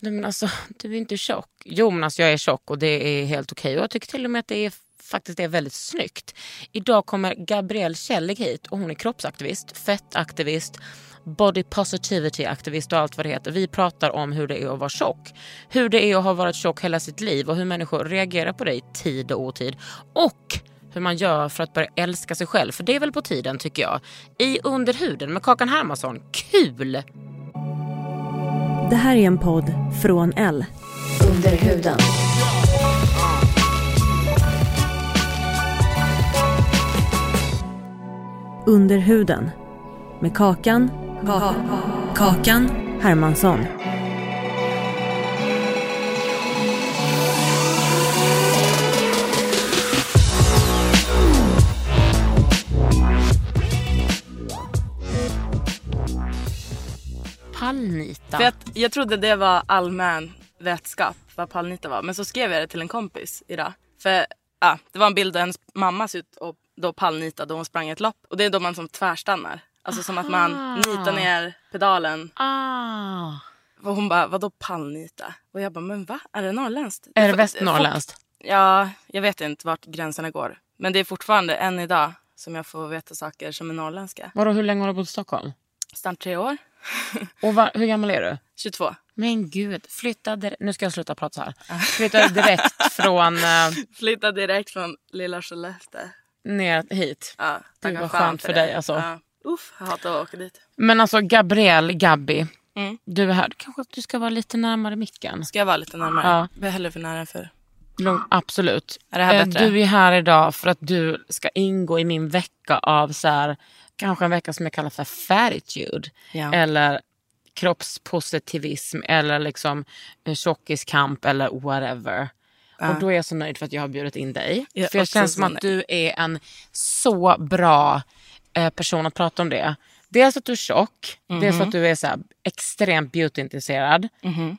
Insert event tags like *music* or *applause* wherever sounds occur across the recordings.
Nej, men alltså, du är inte tjock. Jo, men alltså, jag är tjock och det är helt okej. Och jag tycker till och med att det är faktiskt är väldigt snyggt. Idag kommer Gabrielle Källig hit och hon är kroppsaktivist, fettaktivist, body positivity-aktivist och allt vad det heter. Vi pratar om hur det är att vara tjock. Hur det är att ha varit tjock hela sitt liv och hur människor reagerar på det i tid och otid. Och hur man gör för att börja älska sig själv. För det är väl på tiden tycker jag. I Underhuden med Kakan Hermansson. Kul! Det här är en podd från L. Under huden. Under huden. Med Kakan. Kakan Hermansson. Pallnita. För att jag trodde det var allmän vetskap vad pallnita var. Men så skrev jag det till en kompis idag. För ja, det var en bild där hennes mamma ser ut och då pallnita då hon sprang ett lopp. Och det är då man som tvärstannar. Alltså som att man nitar ner pedalen. Ah. Och hon bara, vadå pallnita? Och jag bara, men va? Är det norrländskt? Är det västnorrländskt? Ja, jag vet inte vart gränserna går. Men det är fortfarande än idag som jag får veta saker som är norrländska. Vadå, hur länge har du bott i Stockholm? Snart tre år. *laughs* Och va, hur gammal är du? 22. Men gud, flytta direkt. Nu ska jag sluta prata så här. Flytta direkt *laughs* från uh, Flyttade direkt från lilla Skellefteå. ner hit. Ja, vad fan skönt för dig, alltså. Ja. Uff, jag hatar att åka dit. Men alltså Gabrielle, Gabby. Mm. Du är här. Kanske att du ska vara lite närmare micken. Ska jag vara lite närmare? Ja. Jag är hellre för nära än för. Lugn, absolut. Är det här Eh, bättre? Du är här idag för att du ska ingå i min vecka av så här, kanske en vecka som jag kallar för fatitude. Ja. Eller kroppspositivism eller liksom tjockiskamp eller whatever. Och då är jag så nöjd för att jag har bjudit in dig. Är för jag känns som att du är en så bra eh, person att prata om det. Dels att du är tjock, dels Mhm. att du är så här, extremt beautyintresserad.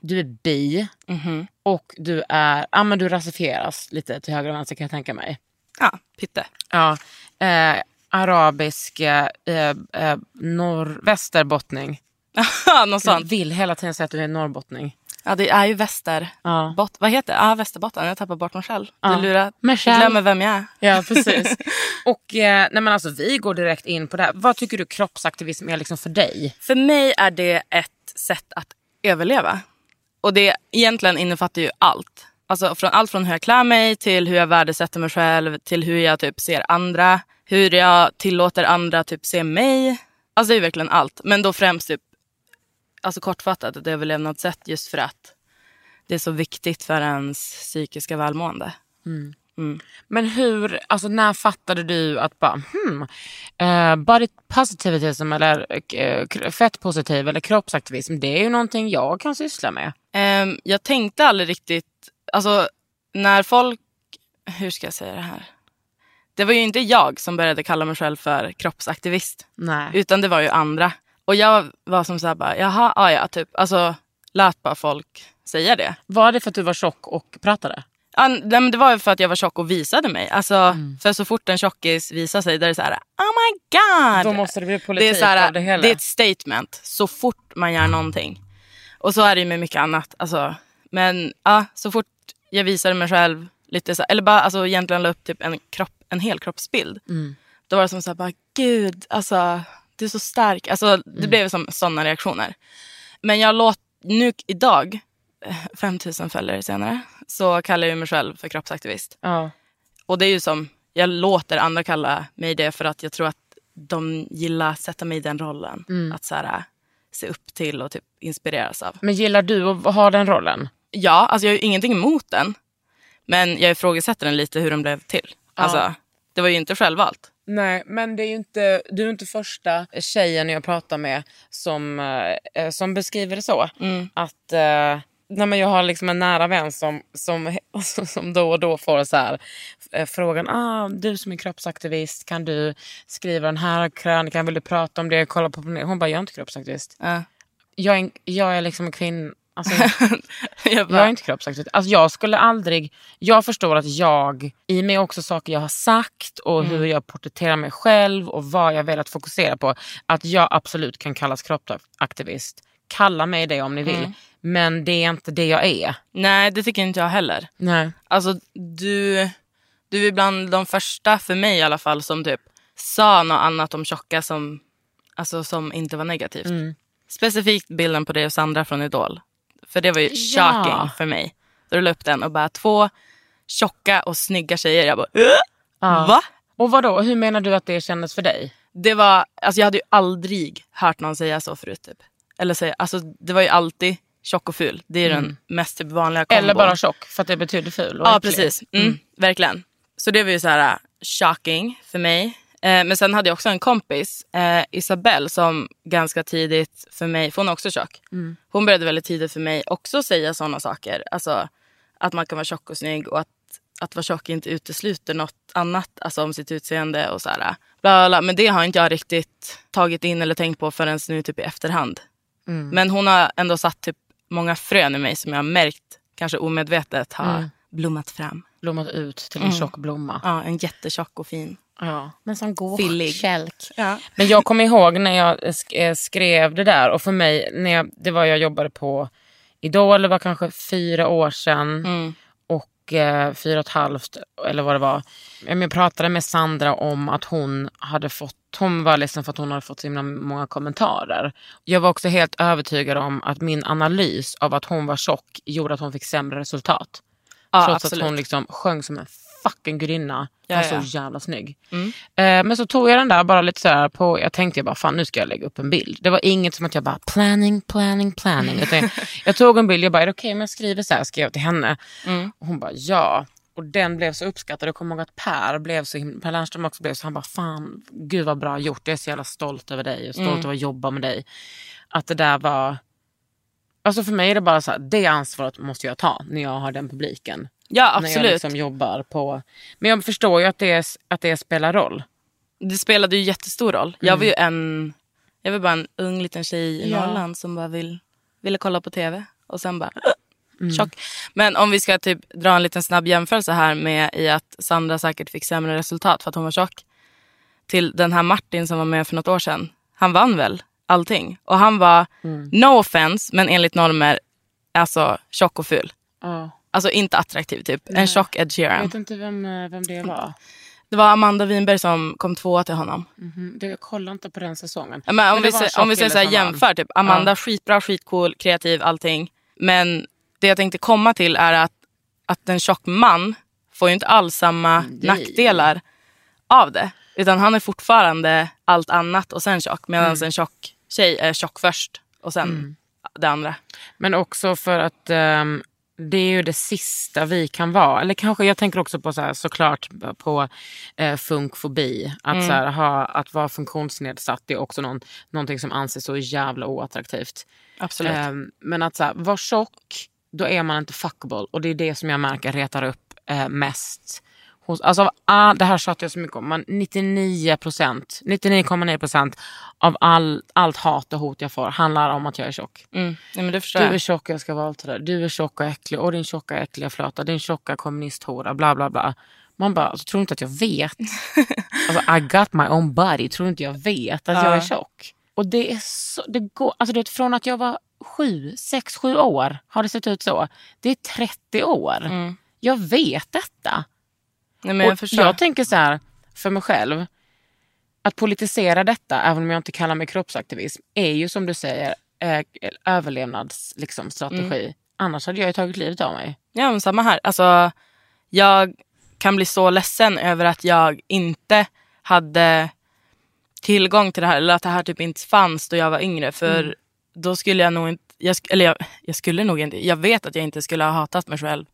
Du är bi Mhm. och du är, ja men du rasifieras lite till höger och vänster kan jag tänka mig. Ja, pytte. Ja, eh, arabisk eh, eh, norr, västerbottning. *laughs* Något Jag sånt. vill hela tiden säga att du är norrbottning. Ja, det är ju väster. Ja. Bot- vad heter det? Ja, Västerbotten. Jag tappar bort mig själv. Ja. Du lurar. Jag själv- glömmer vem jag är. Ja, precis. *laughs* och eh, nej, men alltså, vi går direkt in på det här. Vad tycker du kroppsaktivism är liksom för dig? För mig är det ett sätt att överleva. Och det egentligen innefattar ju allt. Alltså från, allt från hur jag klär mig till hur jag värdesätter mig själv till hur jag typ ser andra. Hur jag tillåter andra typ se mig. Alltså det är verkligen allt. Men då främst typ, alltså kortfattat ett överlevnadssätt just för att det är så viktigt för ens psykiska välmående. Men hur, alltså när fattade du att bara, hmm, eh, body positivism eller k- fettpositiv eller kroppsaktivism, det är ju någonting jag kan syssla med. Ehm, jag tänkte aldrig riktigt, alltså när folk, hur ska jag säga det här? Det var ju inte jag som började kalla mig själv för kroppsaktivist. Nej. Utan det var ju andra. Och jag var som såhär bara, jaha, ja, ja typ. Alltså lät bara folk säga det. Var det för att du var tjock och pratade? Ja, nej, men det var ju för att jag var tjock och visade mig. Alltså, För så fort en tjockis visar sig, där är det så här, oh my god. Då måste det bli det politik är, så här, av det hela. det är ett statement så fort man gör någonting. Och så är det ju med mycket annat. Alltså, men ja, så fort jag visade mig själv, lite så, eller bara alltså, egentligen la upp typ en, kropp, en hel kroppsbild. Mm. Då var det som så här, bara, gud, alltså, du är så stark. Alltså, det blev som sådana reaktioner. Men jag låt, nu idag, eh, 5000 följare senare, så kallar jag mig själv för kroppsaktivist. Ja. Och det är ju som, jag låter andra kalla mig det för att jag tror att de gillar att sätta mig i den rollen. Att så här, se upp till och typ inspireras av. Men gillar du att ha den rollen? Ja, alltså jag har ju ingenting emot den. Men jag ifrågasätter den lite hur den blev till. Alltså, det var ju inte självvalt. Nej, men det är inte, du är inte första tjejen jag pratar med som, eh, som beskriver det så. Att eh, nej, men Jag har liksom en nära vän som, som, *laughs* som då och då får så här, eh, frågan ah, du som är kroppsaktivist, kan du skriva den här krönikan? Vill du prata om det? Kolla på Hon bara, jag är inte kroppsaktivist. Ja. Jag är, jag är liksom en kvinna. Alltså, *laughs* jag jag är bara, inte kroppsaktivist. Alltså jag skulle aldrig... Jag förstår att jag, i mig också saker jag har sagt och hur jag porträtterar mig själv och vad jag velat fokusera på. Att jag absolut kan kallas kroppsaktivist. Kalla mig det om ni vill. Men det är inte det jag är. nej, det tycker inte jag heller. Nej. Alltså du, du är bland de första, för mig i alla fall, som typ sa något annat om tjocka som, alltså, som inte var negativt. Mm. Specifikt bilden på dig och Sandra från Idol. För det var ju Ja. shocking för mig. Då du la upp den och bara två tjocka och snygga tjejer. Jag bara, "Äh? Ja. va? Och vadå, hur menar du att det kändes för dig? Det var, alltså jag hade ju aldrig hört någon säga så förut. Typ. Eller säga, alltså det var ju alltid tjock och ful. Det är den mest typ vanliga kombon. Eller bara tjock för att det betyder ful Ja, äcklig. precis. Mm, Verkligen. Så det var ju så här äh, shocking för mig. Eh, men sen hade jag också en kompis, eh, Isabelle, som ganska tidigt för mig, för hon är också tjock. Hon började väldigt tidigt för mig också säga sådana saker. Alltså att man kan vara tjock och snygg och att, att vara tjock inte utesluter något annat alltså om sitt utseende och så här. Bla, bla, bla. Men det har inte jag riktigt tagit in eller tänkt på förrän nu typ i efterhand. Men hon har ändå satt typ många frön i mig som jag har märkt, kanske omedvetet, har blommat fram. Blommat ut till en tjock blomma. Ja, en jättetjock och fin. Ja. Men som går Fillig. kälk. Ja. Men jag kommer ihåg när jag eh, skrev det där och för mig, när jag, det var jag jobbade på Idol, det var kanske fyra år sedan Mm. och eh, fyra och ett halvt eller vad det var. Jag pratade med Sandra om att hon hade fått, hon var ledsen för att hon hade fått så himla många kommentarer. Jag var också helt övertygad om att min analys av att hon var tjock gjorde att hon fick sämre resultat. Ja, Trots absolut. att hon liksom sjöng som en fucking gudinna. Ja, var. Mm. så jävla snygg. Eh, men så tog jag den där bara lite så på, jag tänkte jag bara fan nu ska jag lägga upp en bild. Det var inget som att jag bara planning, planning, planning. *laughs* Utan jag, jag tog en bild, jag bara är det okej om jag skriver så här? Skrev jag till henne. Mm. Och hon bara ja. Och den blev så uppskattad. Jag kommer ihåg att Per blev så himla, Per Lernström också blev så, han bara fan gud vad bra gjort. Jag är så jävla stolt över dig och stolt Mm. över att jobba med dig. Att det där var, alltså för mig är det bara så här, det ansvaret måste jag ta när jag har den publiken Ja, när jag absolut. liksom jobbar på... Men jag förstår ju att det, att det spelar roll. Det spelade ju jättestor roll. Jag var ju en, jag var bara en ung liten tjej i Ja. Norrland som bara vill, ville kolla på tv. Och sen bara, tjock. Men om vi ska typ dra en liten snabb jämförelse här med i att Sandra säkert fick sämre resultat för att hon var tjock. Till den här Martin som var med för något år sedan. Han vann väl allting. Och han var, no offense, men enligt normer, alltså tjock och ful. Ja. Alltså inte attraktiv typ. En tjock Ed Jag Sheeran. vet inte vem, eh, vem det var. Det var Amanda Winberg som kom tvåa till honom. Mhm. Det, jag kollade inte på den säsongen. Ja, men om, Men vi, om vi säger så här, jämför, typ, Amanda skitbra, skitcool, kreativ, allting. Men det jag tänkte komma till är att, att en tjock man får ju inte alls samma nackdelar av det. Utan han är fortfarande allt annat och sen tjock. Medan Mm. en tjock tjej är tjock först och sen det andra. Men också för att ehm, det är ju det sista vi kan vara. Eller kanske, jag tänker också på så här, såklart på eh, funkfobi. Att, så här, ha, att vara funktionsnedsatt är också någon, någonting som anses så jävla oattraktivt. Absolut. Ehm, men att så här, vara tjock, då är man inte fuckable. Och det är det som jag märker retar upp eh, mest. Hos, alltså, av all, det här tjatar jag så mycket om. Man, 99 procent, 99,9 procent av all, allt hat och hot jag får handlar om att jag är tjock. Mm. Ja, men det förstår Du är tjock, jag ska våldta dig. Du är tjock och äcklig. Och din tjocka äckliga flöta. Din tjocka kommunisthora. Bla bla bla. Man bara, alltså, tror inte att jag vet? *laughs* alltså, I got my own body. Tror inte jag vet att jag är tjock? Och det är så, det går, alltså det från att jag var sju, sex, sju år har det sett ut så. Det är 30 år. Jag vet detta. Nej, men jag jag tänker så här, för mig själv. Att politisera detta, även om jag inte kallar mig kroppsaktivism, är ju som du säger eh, överlevnadsstrategi. Liksom, strategi. Annars hade jag ju tagit livet av mig. Ja, men samma här. Alltså, jag kan bli så ledsen över att jag inte hade tillgång till det här. Eller att det här typ inte fanns då jag var yngre. För då skulle jag nog inte, jag, eller jag, jag skulle nog inte, jag vet att jag inte skulle ha hatat mig själv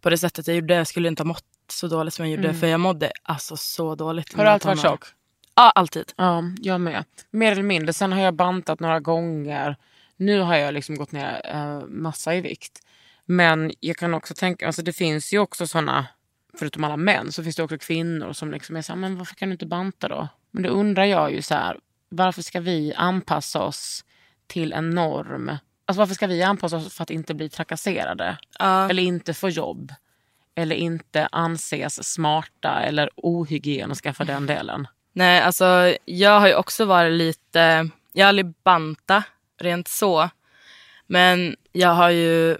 på det sättet jag gjorde. Jag skulle inte ha mått så dåligt som jag gjorde. För jag mådde alltså så dåligt. Har du alltid varit tjock? Ja, alltid. Ja, jag med. Mer eller mindre. Sen har jag bantat några gånger. Nu har jag liksom gått ner eh, massa i vikt. Men jag kan också tänka, alltså det finns ju också såna, förutom alla män, så finns det också kvinnor som liksom är så här, men varför kan du inte banta då? Men då undrar jag ju så här, varför ska vi anpassa oss till en norm? Alltså varför ska vi anpassa oss för att inte bli trakasserade? Ja. Eller inte få jobb? Eller inte anses smarta eller ohygieniska för den delen? Nej, alltså jag har ju också varit lite, jag har aldrig banta rent så. Men jag har ju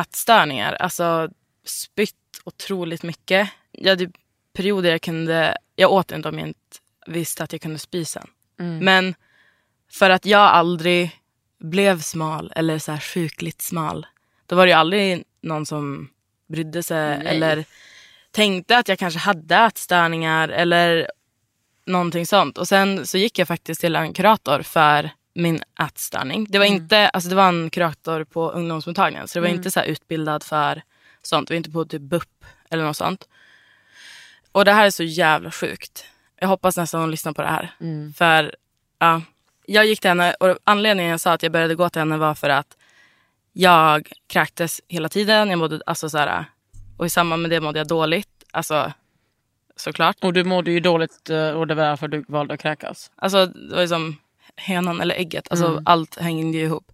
ätstörningar, alltså spytt otroligt mycket. Jag hade perioder jag kunde, jag åt inte om jag inte visste att jag kunde spy sen. Men för att jag aldrig blev smal eller så här sjukligt smal, då var det ju aldrig någon som brydde sig eller tänkte att jag kanske hade ätstörningar eller någonting sånt. Och sen så gick jag faktiskt till en kurator för min ätstörning. Det var, inte, alltså det var en kurator på ungdomsmottagningen så det var inte så utbildad för sånt. Det var inte på typ BUP eller något sånt. Och det här är så jävla sjukt. Jag hoppas nästan hon lyssnar på det här. För ja, jag gick till henne och anledningen jag sa att jag började gå till henne var för att jag kräktes hela tiden. Jag mådde, alltså så här, och i samband med det mådde jag dåligt. Alltså såklart. Och du mådde ju dåligt eh, och det var därför du valde att kräkas. Alltså det var ju som hönan eller ägget. Alltså allt hängde ju ihop.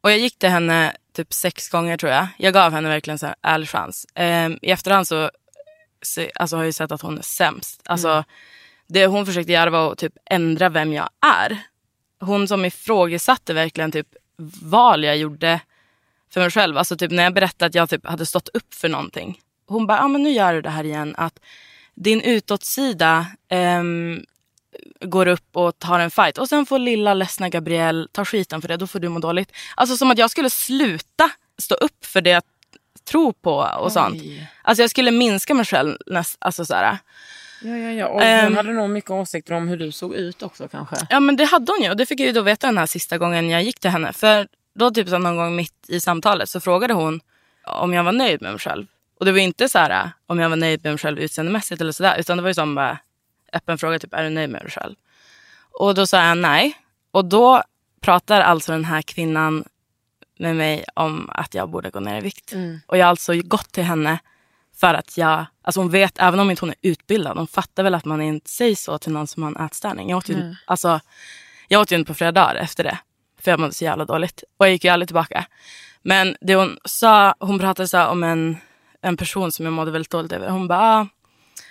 Och jag gick till henne typ sex gånger tror jag. Jag gav henne verkligen så här ärlig chans. Ehm, I efterhand så, så alltså, har jag ju sett att hon är sämst. Alltså, Det hon försökte göra var att typ ändra vem jag är. Hon som ifrågasatte verkligen typ val jag gjorde för mig själv. Alltså typ när jag berättade att jag typ hade stått upp för någonting. Hon bara, ah, men nu gör du det här igen. Att din utåtsida ehm, går upp och tar en fight. Och sen får lilla ledsna Gabrielle ta skiten för det. Då får du må dåligt. Alltså som att jag skulle sluta stå upp för det jag tror på och sånt. Alltså jag skulle minska mig själv. Näst, alltså så här. Ja, ja, ja. Och hon hade nog mycket åsikter om hur du såg ut också kanske. Ja men det hade hon ju och det fick jag ju då veta den här sista gången jag gick till henne. För då typ så någon gång mitt i samtalet så frågade hon om jag var nöjd med mig själv. Och det var inte så här om jag var nöjd med mig själv utseendemässigt eller sådär. Utan det var ju som bara öppen fråga typ är du nöjd med dig själv? Och då sa jag nej. Och då pratar alltså den här kvinnan med mig om att jag borde gå ner i vikt. Och jag har alltså gått till henne för att jag, alltså hon vet, även om inte hon är utbildad, hon fattar väl att man inte säger så till någon som har en ätstörning. Jag åt ju, alltså, jag åt ju inte på flera dagar efter det. För jag mådde så jävla dåligt. Och jag gick ju aldrig tillbaka. Men det hon sa, hon pratade så om en, en person som jag mådde väldigt dåligt över. Hon bara, ah,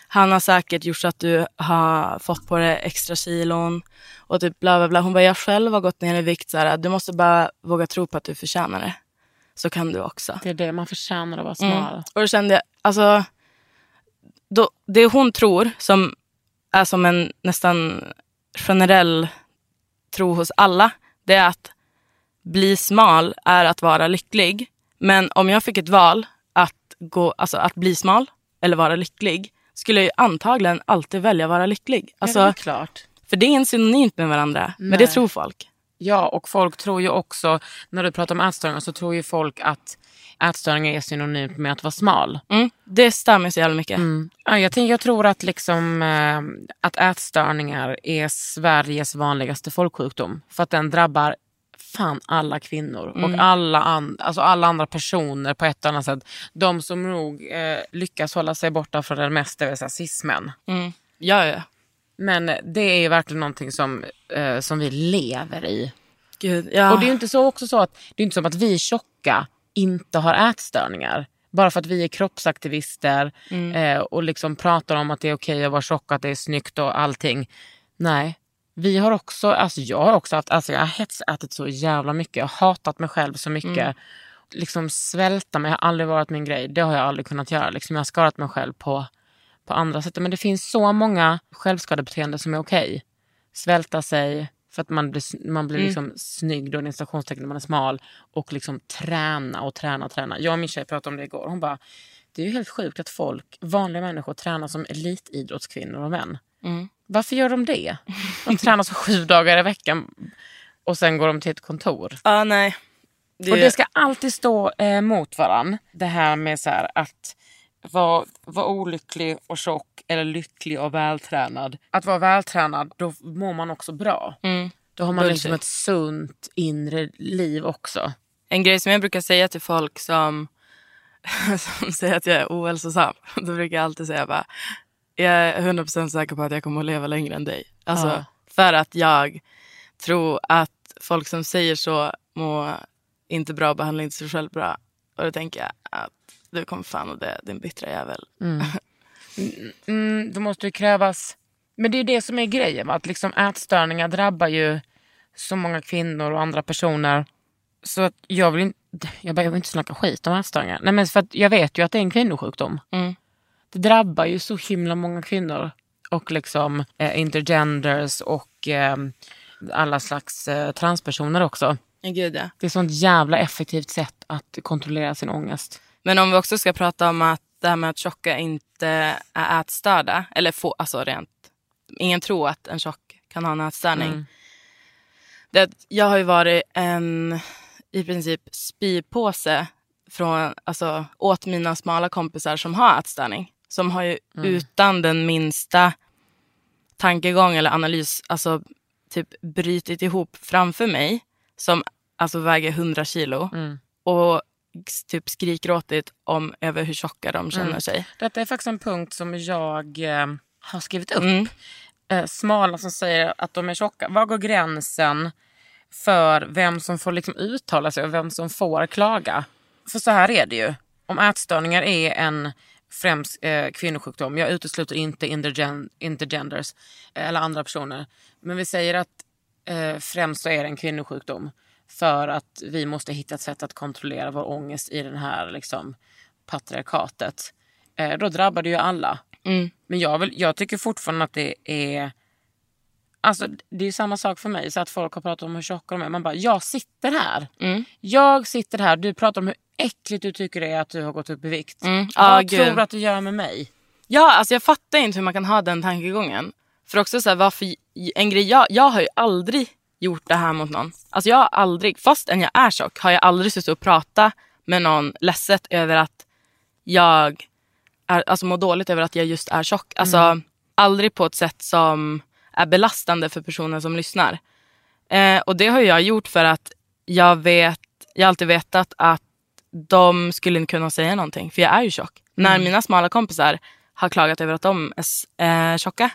han har säkert gjort så att du har fått på dig extra kilon. Och typ bla bla bla. Hon bara, jag själv har gått ner i vikt. Så här, du måste bara våga tro på att du förtjänar det. Så kan du också. Det är det man förtjänar att vara smal. Mm. Och då kände jag, alltså, då, det hon tror som är som en nästan generell tro hos alla, det är att bli smal är att vara lycklig. Men om jag fick ett val att, gå, alltså att bli smal eller vara lycklig, skulle jag antagligen alltid välja att vara lycklig. Alltså, ja, det är klart. för det är inte synonymt med varandra, men det Nej. tror folk. Ja, och folk tror ju också, när du pratar om ätstörningar så tror ju folk att ätstörningar är synonymt med att vara smal. Mm, det stämmer så jävla mycket. Mm. Ja, jag, tänker, jag tror att, liksom, eh, att ätstörningar är Sveriges vanligaste folksjukdom. För att den drabbar fan alla kvinnor och alla, an, alltså alla andra personer på ett eller annat sätt. De som nog eh, lyckas hålla sig borta från det mesta, det vill säga cis-män. Mm. Ja, ja. Men det är ju verkligen någonting som, eh, som vi lever i. Gud, ja. Och det är ju inte så också så att det är inte som att vi tjocka inte har ätstörningar. Bara för att vi är kroppsaktivister eh, och liksom pratar om att det är okej att vara tjock, att det är snyggt och allting. Nej, vi har också, alltså jag har också haft, alltså jag har hetsätit så jävla mycket. Jag har hatat mig själv så mycket. Liksom svälta mig har aldrig varit min grej. Det har jag aldrig kunnat göra. Liksom jag har skadat mig själv på, på andra sätt. Men det finns så många självskadebeteenden som är okej. Svälta sig för att man blir, man blir liksom snygg då, när man är smal. Och liksom träna och träna och träna. Jag och min tjej pratade om det igår. Hon bara, det är ju helt sjukt att folk, vanliga människor, tränar som elitidrottskvinnor och män. Mm. Varför gör de det? De tränar så sju dagar i veckan och sen går de till ett kontor. Ja, nej. Det, Och det ska alltid stå eh, mot varann. Det här med så här, att vara vara olycklig och tjock eller lycklig och vältränad. Att vara vältränad, då mår man också bra. mm. Då har man Bullshit. liksom ett sunt inre liv också. En grej som jag brukar säga till folk som, *laughs* som säger att jag är ohälsosam. *laughs* Då brukar jag alltid säga bara, jag är 100% säker på att jag kommer att leva längre än dig. Alltså, Ja. För att jag tror att folk som säger så mår inte bra och behandlar inte sig själv bra. Och då tänker jag att du kommer fan att dö, din bittra jävel. Mm, *laughs* då måste det krävas... Men det är det som är grejen. va? Att liksom ätstörningar drabbar ju så många kvinnor och andra personer. Så att jag vill inte, jag bara, jag vill inte snacka skit om ätstörningar. Nej, men för att jag vet ju att det är en kvinnosjukdom. Mm. Det drabbar ju så himla många kvinnor. Och liksom eh, intergenders och eh, alla slags eh, transpersoner också. Gud, ja. Det är sånt jävla effektivt sätt att kontrollera sin ångest. Men om vi också ska prata om att det här med att tjocka inte är ätstörda. Eller få, alltså rent. Ingen tror att en tjock kan ha en ätstörning. Mm. Det, jag har ju varit en i princip spypåse från, alltså, åt mina smala kompisar som har ätstörning. Som har ju utan den minsta tankegång eller analys alltså, typ brytit ihop framför mig. Som alltså väger 100 kilo. Mm. Och typ skrikgråtit om över hur tjocka de känner Mm. sig. Detta är faktiskt en punkt som jag eh, har skrivit upp. Mm. eh, smala som säger att de är tjocka. Var går gränsen för vem som får liksom uttala sig och vem som får klaga? För så här är det ju. Om ätstörningar är en främst eh, kvinnosjukdom, jag utesluter inte intergen- intergenders eh, eller andra personer, men vi säger att eh, främst så är det en kvinnosjukdom för att vi måste hitta ett sätt att kontrollera vår ångest i den här liksom, patriarkatet. Eh, då drabbar det ju alla. Mm. Men jag, vill, jag tycker fortfarande att det är... Alltså det är samma sak för mig. Så att folk har pratat om hur tjocka de är. Man bara, jag sitter här. Mm. Jag sitter här. Du pratar om hur äckligt du tycker det är att du har gått upp i vikt. Mm. Vad Ja, gud. tror du att du gör med mig? Ja, alltså jag fattar inte hur man kan ha den tankegången. För också så här, varför, en grej, jag, jag har ju aldrig gjort det här mot någon. Alltså jag har aldrig, fastän jag är tjock, har jag aldrig suttit och pratat med någon ledset över att jag är, alltså mår dåligt över att jag just är tjock. Alltså aldrig på ett sätt som är belastande för personen som lyssnar. Eh, och det har jag gjort för att jag vet, jag har alltid vetat att de skulle inte kunna säga någonting. För jag är ju tjock. När mina smala kompisar har klagat över att de är är tjocka.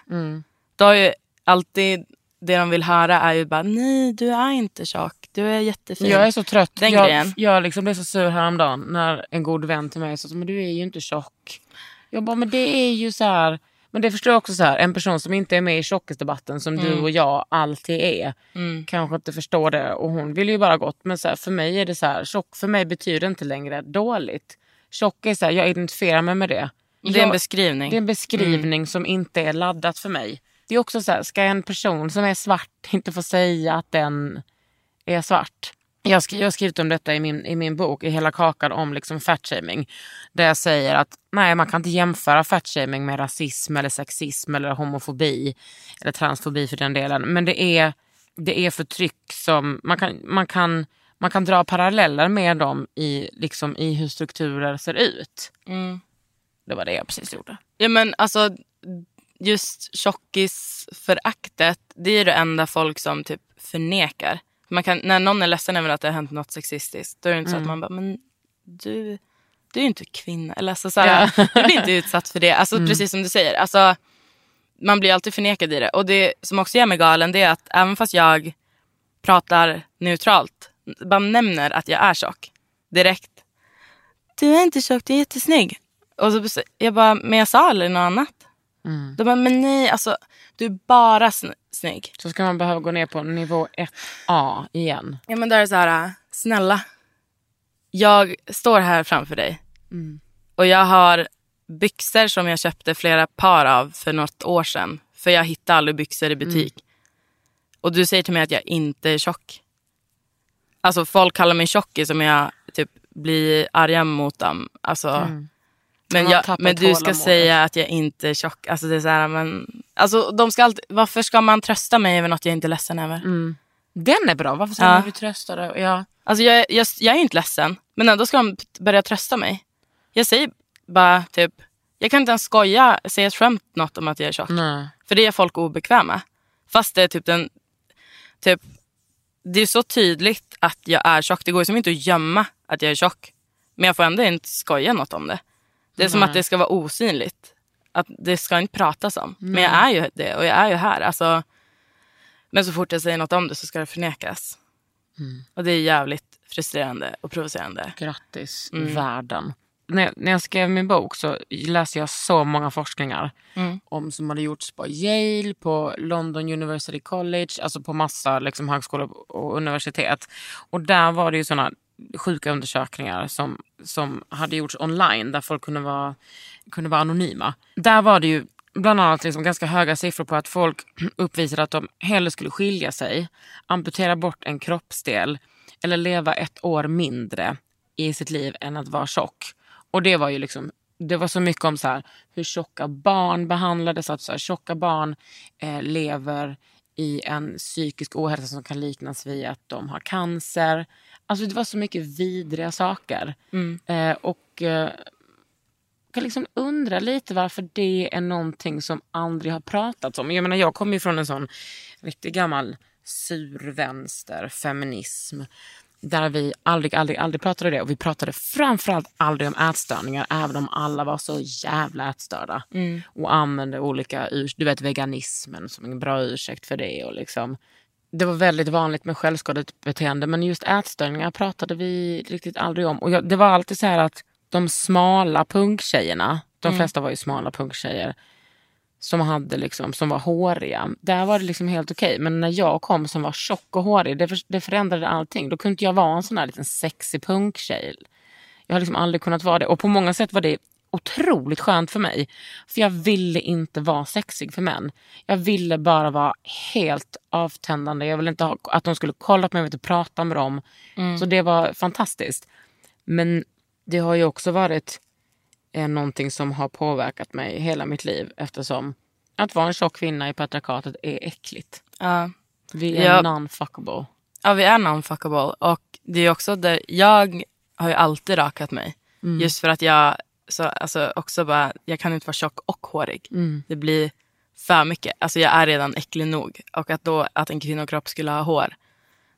Då har ju alltid det de vill höra är ju bara nej du är inte tjock. Du är jättefin. Jag är så trött. Den jag, grejen. jag liksom blev så sur häromdagen när en god vän till mig sa men du är ju inte tjock. Jag bara, men det är ju så här. Men det förstår jag också så här, en person som inte är med i tjockisdebatten som du och jag alltid är. Mm. Kanske inte förstår det och hon vill ju bara gott. Men så här, för mig är det så här, tjock för mig betyder inte längre dåligt. Tjock är så här, jag identifierar mig med det. det är en beskrivning. det är en beskrivning som inte är laddat för mig. Det är också så här, ska en person som är svart *laughs* inte få säga att den är svart? Jag, skri- jag har skrivit om detta i min, i min bok, i Hela kakan, om liksom fatshaming. Där jag säger att nej, man kan inte jämföra fatshaming med rasism, eller sexism, eller homofobi, eller transfobi för den delen. Men det är, det är förtryck som man kan, man, kan, man kan dra paralleller med dem i, liksom, i hur strukturer ser ut. Mm. Det var det jag precis gjorde. Ja men alltså just tjockisföraktet det är det enda folk som typ förnekar. Man kan, när någon är ledsen över att det har hänt något sexistiskt då är det inte så att man bara men du, du är ju inte kvinna. Eller alltså, såhär, Du blir inte utsatt för det. Alltså, Precis som du säger. Alltså, man blir alltid förnekad i det. Och det som också gör mig galen det är att även fast jag pratar neutralt, bara nämner att jag är tjock direkt. Du är inte tjock, du är jättesnygg. Och så, jag bara, men jag sa aldrig något annat. De bara, men nej, alltså du är bara sn- snygg. Så ska man behöva gå ner på nivå 1A igen. Ja men där är så här, snälla. Jag står här framför dig. Och jag har byxor som jag köpte flera par av för något år sedan. För jag hittade aldrig byxor i butik. och du säger till mig att jag inte är tjock. Alltså folk kallar mig tjockis om jag typ blir arga mot dem. Alltså, Men, jag, men du ska säga att jag inte är tjock. Alltså, det är så här, men, alltså, de ska alltid, varför ska man trösta mig över något jag inte är ledsen över? Den är bra. Varför säger Ja. man vi tröstar dig? Ja. Alltså, jag, jag, jag är inte ledsen, men ändå ska de börja trösta mig. Jag säger bara typ, jag kan inte ens skoja, säga ett skämt något om att jag är tjock. Nej. För det är folk obekväma. Fast det är typ den... Typ, det är så tydligt att jag är tjock. Det går liksom inte att gömma att jag är tjock. Men jag får ändå inte skoja något om det. Det är som Nej. att det ska vara osynligt. Att det ska inte pratas om. Men jag är ju det och jag är ju här. Alltså, men så fort jag säger något om det så ska det förnekas. Och det är jävligt frustrerande och provocerande. Grattis Mm. världen. När, när jag skrev min bok så läste jag så många forskningar Mm. om som hade gjorts på Yale, på London University College, alltså på massa liksom, högskolor och universitet. Och där var det ju såna sjuka undersökningar som, som hade gjorts online där folk kunde vara, kunde vara anonyma. Där var det ju bland annat liksom ganska höga siffror på att folk *clears throat* uppvisade att de hellre skulle skilja sig, amputera bort en kroppsdel eller leva ett år mindre i sitt liv än att vara tjock. Och det var ju liksom det var så mycket om så här, hur tjocka barn behandlades. Att så här, tjocka barn eh, lever i en psykisk ohälsa som kan liknas vid att de har cancer. Alltså det var så mycket vidriga saker. Eh, och eh, kan liksom undra lite varför det är någonting som aldrig har pratats om. Jag menar jag kommer ju från en sån riktigt gammal survänster feminism. Där vi aldrig, aldrig, aldrig pratade det. Och vi pratade framförallt aldrig om ätstörningar. Även om alla var så jävla ätstörda. Och använde olika, du vet veganismen som en bra ursäkt för det. Och liksom, det var väldigt vanligt med självskadeligt beteende. Men just ätstörningar pratade vi riktigt aldrig om. Och jag, det var alltid så här att de smala punktjejerna, de flesta var ju smala punktjejer som, hade liksom, som var håriga. Där var det liksom helt okej. Men när jag kom som var tjock och hårig, det, för, det förändrade allting. Då kunde inte jag vara en sån här liten sexig punktjej. Jag har liksom aldrig kunnat vara det. Och på många sätt var det otroligt skönt för mig. För jag ville inte vara sexig för män. Jag ville bara vara helt avtändande. Jag ville inte ha, att de skulle kolla på mig, jag ville inte prata med dem. Så det var fantastiskt. Men det har ju också varit eh, någonting som har påverkat mig hela mitt liv eftersom att vara en tjock kvinna i patriarkatet är äckligt. Ja. Vi är Ja. non-fuckable. Ja, vi är non-fuckable. Och det är också där, jag har ju alltid rakat mig. Mm. Just för att jag så, alltså, också bara, jag kan inte vara tjock och hårig. Mm. Det blir för mycket. Alltså jag är redan äcklig nog. Och att då att en kvinnokropp skulle ha hår.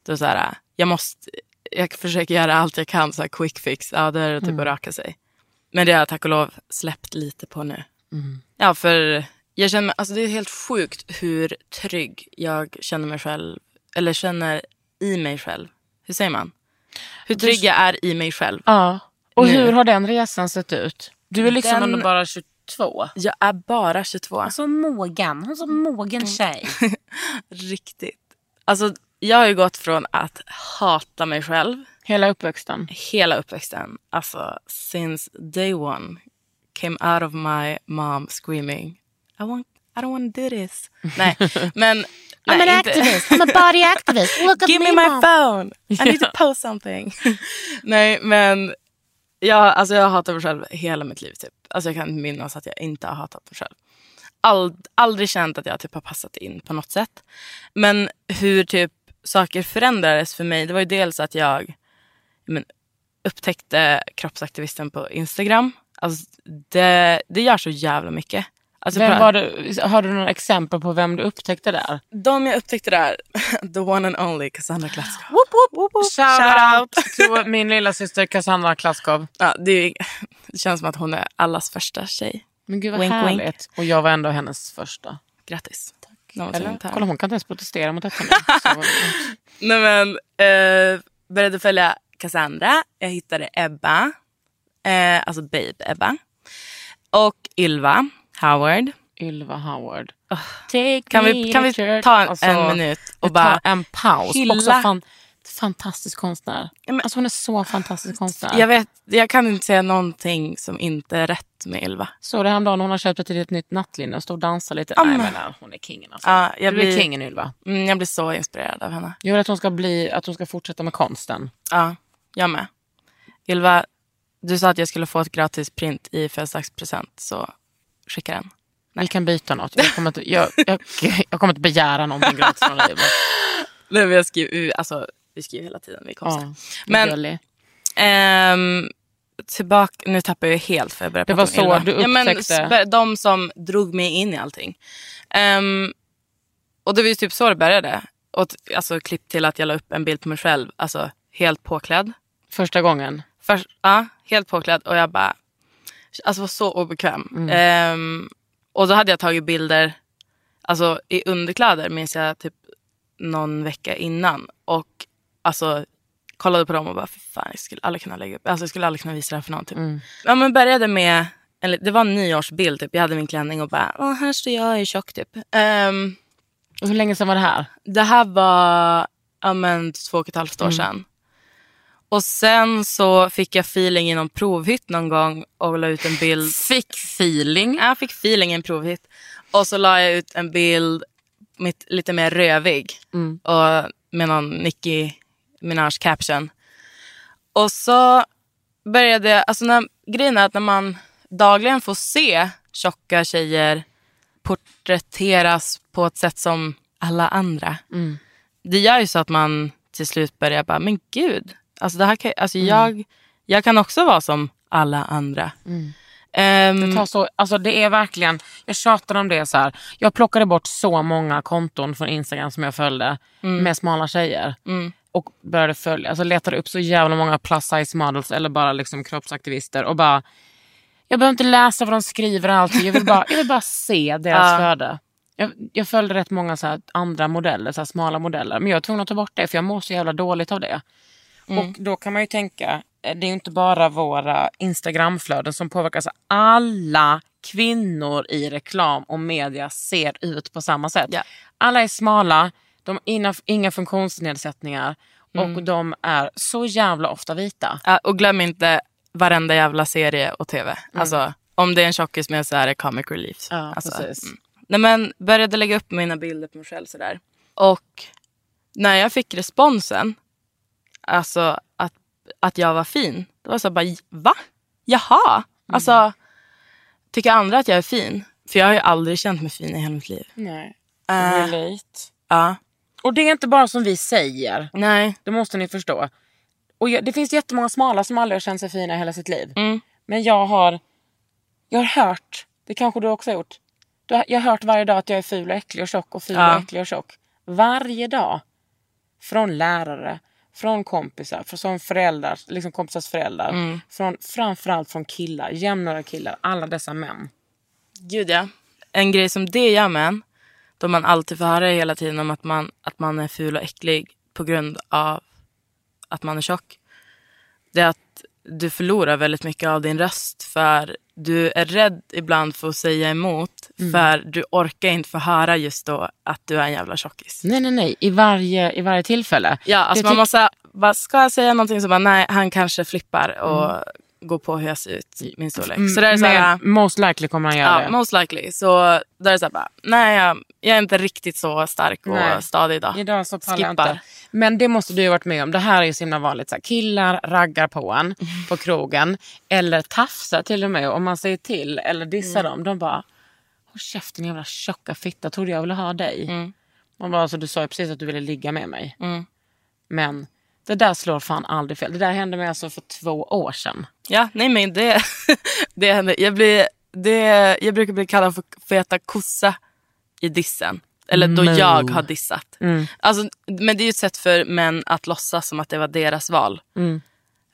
Då är så här, jag måste, jag försöker göra allt jag kan, så här quick fix. Ja, det är typ Mm. att raka sig. Men det har jag tack och lov släppt lite på nu. Mm. Ja, för jag känner mig, alltså det är helt sjukt hur trygg jag känner mig själv, eller känner i mig själv. Hur säger man? Hur trygg jag är i mig själv. Ja. Och Nu. hur har den resan sett ut? Du är liksom Den- ändå bara 22. Jag är bara 22. Alltså mogen. Hon är så mogen tjej. *laughs* Riktigt. Alltså, jag har ju gått från att hata mig själv Hela uppväxten. hela uppväxten. Alltså, since day one came out of my mom screaming I, want, I don't want to do this. Nej, *laughs* men... I'm nej, an inte- activist. I'm a body *laughs* activist. Look at Give me me, my phone. I need to post something. *laughs* Nej, men jag, alltså jag har hatat mig själv hela mitt liv. Typ. Alltså jag kan inte minnas att jag inte har hatat mig själv. Ald, aldrig känt att jag typ har passat in på något sätt. Men hur typ saker förändrades för mig, det var ju dels att jag men, upptäckte kroppsaktivisten på Instagram. Alltså det, det gör så jävla mycket. Alltså Vem var det, har du några exempel på vem du upptäckte där? de jag upptäckte där, *laughs* the one and only Cassandra Klatskov. Woop, woop, woop. Shout Shout out. out till *laughs* min lilla syster Cassandra Klatskov. Ja, det, är, det känns som att hon är allas första tjej. Men gud vad Wink, härligt. wink. Och jag var ändå hennes första. Grattis. Tack. Eller? Kolla hon kan inte ens protestera mot detta nu. *laughs* Nej men, eh, började följa Cassandra. Jag hittade Ebba. Eh, alltså Babe Ebba. Och Ylva Howard. Ylva Howard. Take Kan vi, kan vi ta en, Alltså, en minut och bara en paus. hylla Också fan, fantastisk konstnär. Men- Alltså hon är så fantastisk konstnär. Jag, vet, jag kan inte säga någonting som inte är rätt med Ylva. såg det häromdagen hon har köpt ett litet nytt nattlinne och stod och dansade lite. Ja, Nej, men- men, nej, hon är kingen alltså. Ja, jag, du blir, kingen Ylva. mm, jag blir så inspirerad av henne. Jag vill att hon ska, bli, att hon ska fortsätta med konsten. Ja, jag med. Ylva, du sa att jag skulle få ett gratis print i födelsedagspresent, så skicka den. Vi kan byta något. Jag kommer inte, jag, jag, jag kommer inte begära någonting gratis från dig. *laughs* Nej, vi, har skrivit, alltså, vi skriver hela tiden, vi är. Ja, Men-. Ehm, tillbaka, nu tappar jag helt för jag började Det prata var om så du men upptäckte- spe- de som drog mig in i allting. Ehm, och det var ju typ så det började. Och alltså klipp till att jag la upp en bild på mig själv, alltså helt påklädd. Första gången. Först, ja, helt påklädd och jag bara, alltså var så obekväm. Ehm, och då hade jag tagit bilder, alltså i underkläder minns jag typ någon vecka innan. Och alltså kollade på dem och bara, för fan jag skulle aldrig kunna lägga upp, alltså jag skulle aldrig kunna visa det här för någon. Typ. Ja men började med, eller, det var en nyårsbild typ, jag hade min klänning och bara, Åh, här står jag i tjock typ. Ehm, Och hur länge sedan var det här? det här var ja, men, två och ett halvt år sedan. Och sen så fick jag feeling i någon provhytt någon gång och la ut en bild. Fick feeling. Jag fick feeling i en provhytt. Och så la jag ut en bild mitt, lite mer rövig. Och med någon Nicki Minaj caption. Och så började jag, alltså när, grejen är att när man dagligen får se tjocka tjejer porträtteras på ett sätt som alla andra. Det gör ju så att man till slut börjar bara, men gud. Alltså det här kan, alltså jag, jag kan också vara som alla andra. Ehm, Det, tar så, alltså det är verkligen, jag tjatar om det så här. Jag plockade bort så många konton från Instagram som jag följde med smala tjejer. Och började följa, alltså letade upp så jävla många plus size models eller bara liksom kroppsaktivister och bara jag behöver inte läsa vad de skriver alltid. Jag vill bara, jag vill bara se deras *laughs* Ja. flöde. Jag, jag följde rätt många så andra modeller, så här smala modeller. Men jag var tvungen att ta bort det för jag mår så jävla dåligt av det. Och då kan man ju tänka, eh, det är ju inte bara våra Instagramflöden som påverkas. Alla kvinnor i reklam och media ser ut på samma sätt. Ja. Alla är smala, de har inga, inga funktionsnedsättningar och de är så jävla ofta vita. Ja, och glöm inte varenda jävla serie och tv. Alltså, om det är en tjockis med så är det comic relief. Ja, alltså, precis. mm. Nej, men började lägga upp mina bilder på mig själv sådär. Och när jag fick responsen, alltså att, att jag var fin, det var så bara, va? Jaha? Alltså, tycker andra att jag är fin? För jag har ju aldrig känt mig fin i hela mitt liv. Nej. Äh, Relate. ja, Och det är inte bara som vi säger. nej. Det måste ni förstå. Och jag, det finns jättemånga smala som aldrig har känt sig fina i hela sitt liv. Mm. Men jag har, jag har hört, det kanske du också har gjort. Du jag har hört varje dag att jag är ful och äcklig och tjock och ful Ja. och äcklig och tjock. Varje dag. Från lärare, från kompisar, från föräldrar, liksom kompisars föräldrar. Mm. Från, framförallt från killar, jämnåriga killar, alla dessa män. Gud ja. En grej som det gör en, då man alltid får höra hela tiden om att man, att man är ful och äcklig på grund av att man är tjock. Det är att du förlorar väldigt mycket av din röst för du är rädd ibland för att säga emot för du orkar inte få höra just då att du är en jävla tjockis. Nej, nej, nej. I varje, i varje tillfälle. Ja, alltså man måste, bara, ska jag säga någonting så bara nej, han kanske flippar och går på hur jag ser ut, min storlek. Så det är så här, most likely kommer han göra Ja, det. most likely. Så där är det så här bara, nej jag, jag är inte riktigt så stark och Nej. stadig idag. Idag så pallar jag Skippar. inte. Men det måste du ju ha varit med om. Det här är ju så himla vanligt. Så här, killar raggar på en på *laughs* krogen. Eller tafsar till och med. Om man säger till eller dissar Mm. dem. De bara, håll käften jävla tjocka fitta. Trodde jag ville ha dig. Mm. Man bara, alltså, du sa ju precis att du ville ligga med mig. Mm. Men det där slår fan aldrig fel. Det där hände mig alltså för två år sedan. Ja, nej men det, *laughs* det händer. Jag, blir, det, jag brukar bli kallad för feta kossa i dissen. Eller då Mo. jag har dissat. Mm. Alltså, men det är ju ett sätt för män att låtsas som att det var deras val. Mm.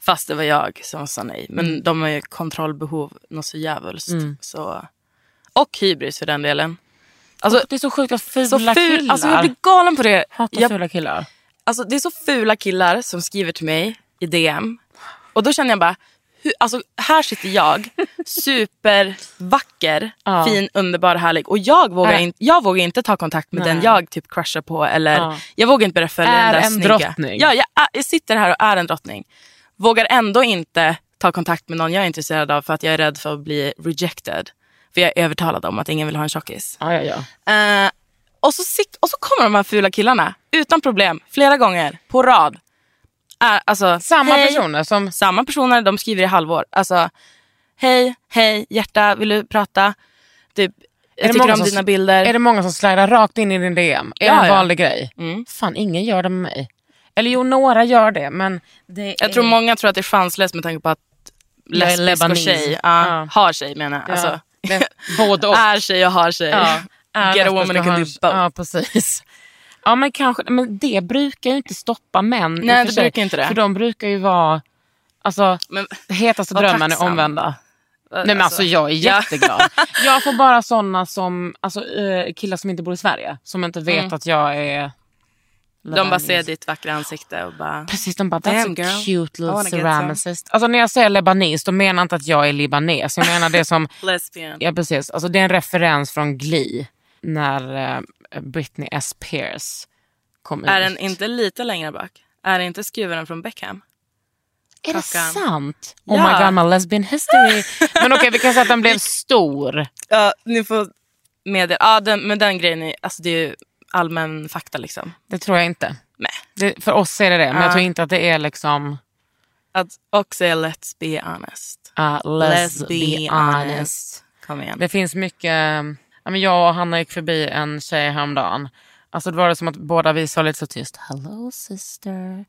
Fast det var jag som sa nej. Men de har ju kontrollbehov något så djävulskt. Mm. Så. Och hybris för den delen. Alltså, Det är så sjukt vad fula så ful, killar. alltså jag blir galen på det. Hatar Jag, fula killar. Alltså, det är så fula killar som skriver till mig i DM. Och då känner jag bara, hur, alltså, här sitter jag, supervacker, *laughs* Ja. fin, underbar, härlig. Och jag vågar, Äh. in, jag vågar inte ta kontakt med Nej. den jag typ crushar på. Eller Ja. jag vågar inte börja följa Är den där en snygga. drottning. Ja, jag, jag sitter här och är en drottning. Vågar ändå inte ta kontakt med någon jag är intresserad av för att jag är rädd för att bli rejected. För jag är övertalad om att ingen vill ha en tjockis. Ja, ja, ja. Eh, och, så sit, och så kommer de här fula killarna utan problem flera gånger på rad. Är, alltså, Samma hej, personer som... Samma personer, de skriver i halvår. Alltså, hej, hej, hjärta, vill du prata? Typ, Är jag det tycker om som- dina bilder. Är det många som slidar rakt in i din DM? Är Ja, det en ja. vanlig grej? Mm. Fan, ingen gör det med mig. Eller jo, några gör det, men det Jag är... tror många tror att det är chanslöst med tanke på att lesbisk och tjej, ja, Ja. har tjej menar jag. Ja, Alltså, både *laughs* och. är tjej och har tjej. Ja, är Get a woman who can do both. Ja, precis. Ja, men kanske, men det brukar ju inte stoppa män. Nej, det sig. brukar inte det. För de brukar ju vara, alltså, Men, hetaste drömmen är tacksam. omvända. Nej men alltså jag är ja. jätteglad. *laughs* jag får bara sådana som, alltså eh, killar som inte bor i Sverige. Som inte vet Mm. att jag är De bara ser ditt vackra ansikte och bara... Precis, de bara that's a girl. cute little ceramicist. Alltså när jag säger lebanes, då menar inte att jag är libanes. Jag menar det som, *laughs* Lesbian. ja precis, alltså det är en referens från Glee. När eh, Britney S. Spears kom Är ut. den inte lite längre bak? Är det inte skruven från Beckham? Är det klockan? sant? Oh Ja. my god, my lesbian history. Men okej, vi kan säga att den blev stor. Ja, ni får meddela. Ja, den, men den grejen är, alltså det är ju allmän fakta liksom. Det tror jag inte. Nej. Det, för oss är det det, men Ja. jag tror inte att det är liksom... Att också är let's be honest. Uh, let's, be honest. Kom igen. Det finns mycket... Ja, men jag och Hanna gick förbi en tjej häromdagen. Alltså det var det som att båda vi sa lite så tyst. Hello sister.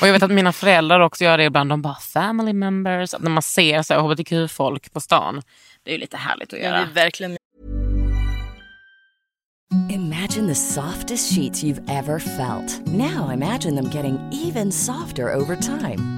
Och jag vet att mina föräldrar också gör det ibland. De bara family members. Att när man ser så hbtq-folk på stan. Det är ju lite härligt att göra. vi verkligen Imagine the softest sheets you've ever felt. Now imagine them getting even softer over time.